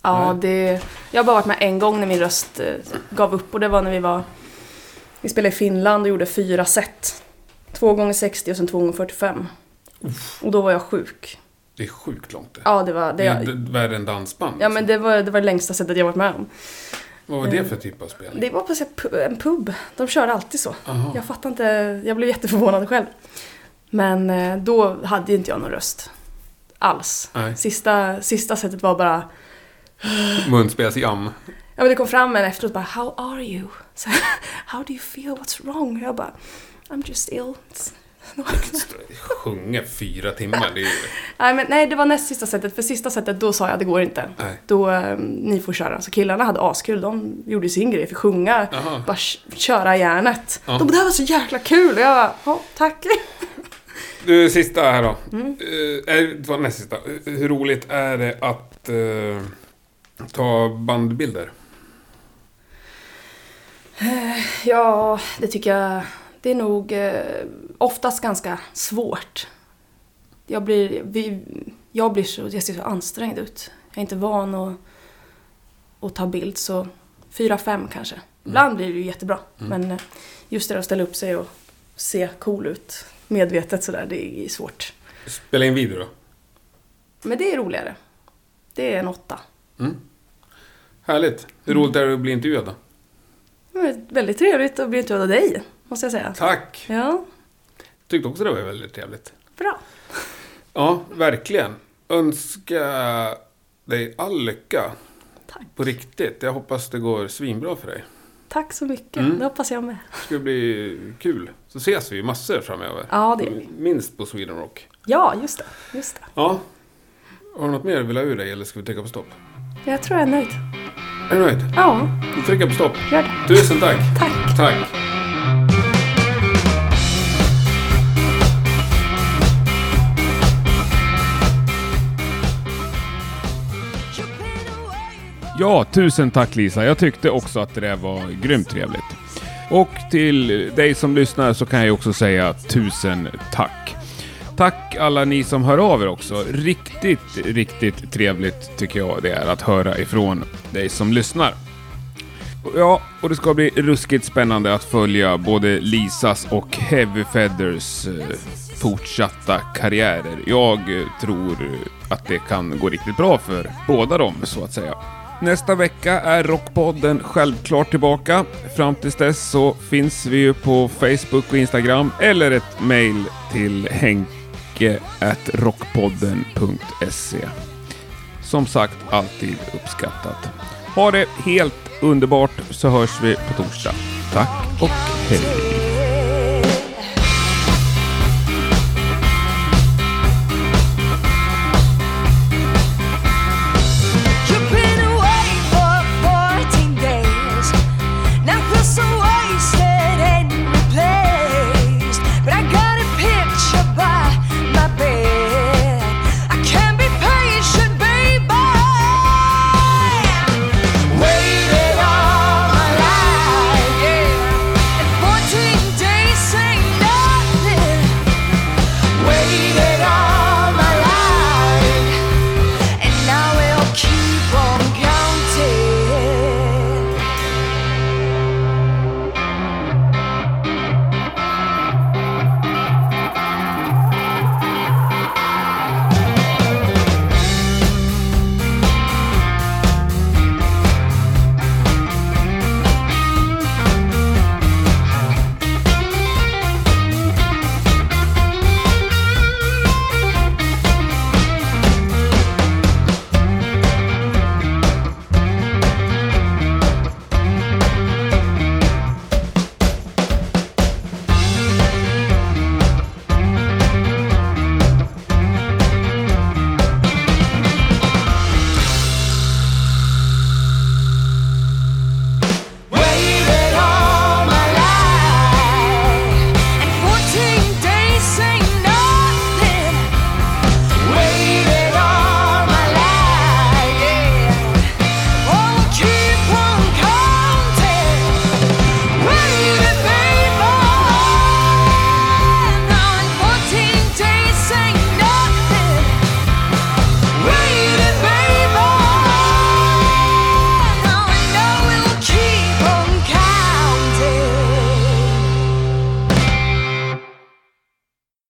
Ja, Nej. det... Jag har bara varit med en gång när min röst eh, gav upp och det var när vi var... Vi spelade i Finland och gjorde fyra set. Två gånger 60 och sen två gånger 45. Och då var jag sjuk. Det är sjukt långt det. Ja, det var... Det Det, är värre än dansband. ja, men liksom. det var, det var det längsta sättet jag varit med om. Vad var det för typ av spel? Det var på en pub. De körde alltid så. Aha. Jag fattar inte, jag blev jätteförvånad själv. Men eh, då hade inte jag någon röst. Alls. Nej. Sista, sista sättet var bara, Munspelsjam. ja men det kom fram en efteråt bara How are you? Så, <laughs> How do you feel? What's wrong? Jag bara I'm just ill. Sjunga fyra timmar, det är ju... Nej, men, nej, det var näst sista sättet. För sista sättet då sa jag det går inte. Nej. Då, eh, ni får köra. Så killarna hade askul. De gjorde sin grej. Fick sjunga, Jaha. bara köra järnet. Ja. De bara, det här var så jäkla kul. Och jag bara, ja, tack. <laughs> Du, sista här då. Mm. Eh, det var näst sista. Eh, Hur roligt är det att eh, ta bandbilder? Ja, det tycker jag. Det är nog eh, oftast ganska svårt. Jag blir, vi, jag blir så, jag ser så ansträngd ut. Jag är inte van att, att ta bild så fyra, fem kanske. Ibland blir det ju jättebra. Men eh, just det där att ställa upp sig och se cool ut medvetet sådär, det är svårt. Spela in video då? Men det är roligare. Det är en åtta. Mm. Härligt. Hur roligt är det att bli intervjuad då? Det väldigt trevligt att bli intervjuad av dig, måste jag säga. Tack! Ja, Tyckte också det var väldigt trevligt. bra. Ja, verkligen. Önska dig all lycka. Tack. På riktigt. Jag hoppas det går svinbra för dig. Tack så mycket. Mm. Det hoppas jag med. Det ska bli kul. Så ses vi ju massor framöver. Ja, det gör vi. Minst på Sweden Rock. Ja, just det. Just det. Ja. Har du något mer du vill ha ur dig eller ska vi trycka på stopp? Jag tror jag är nöjd. Är du nöjd? Ja, Vi trycker på stopp. gör det. Tusen tack! Tack. Tack! Ja, tusen tack Lisa. Jag tyckte också att det där var grymt trevligt. Och till dig som lyssnar så kan jag också säga tusen tack. Tack alla ni som hör av er också. Riktigt, riktigt trevligt tycker jag det är att höra ifrån dig som lyssnar. Ja, och det ska bli ruskigt spännande att följa både Lisas och Heavy Feathers eh, fortsatta karriärer. Jag eh, tror att det kan gå riktigt bra för båda dem, så att säga. Nästa vecka är Rockpodden självklart tillbaka. Fram tills dess så finns vi ju på Facebook och Instagram eller ett mail till henke.rockpodden.se. Som sagt, alltid uppskattat. Ha det helt underbart så hörs vi på torsdag. Tack och hej!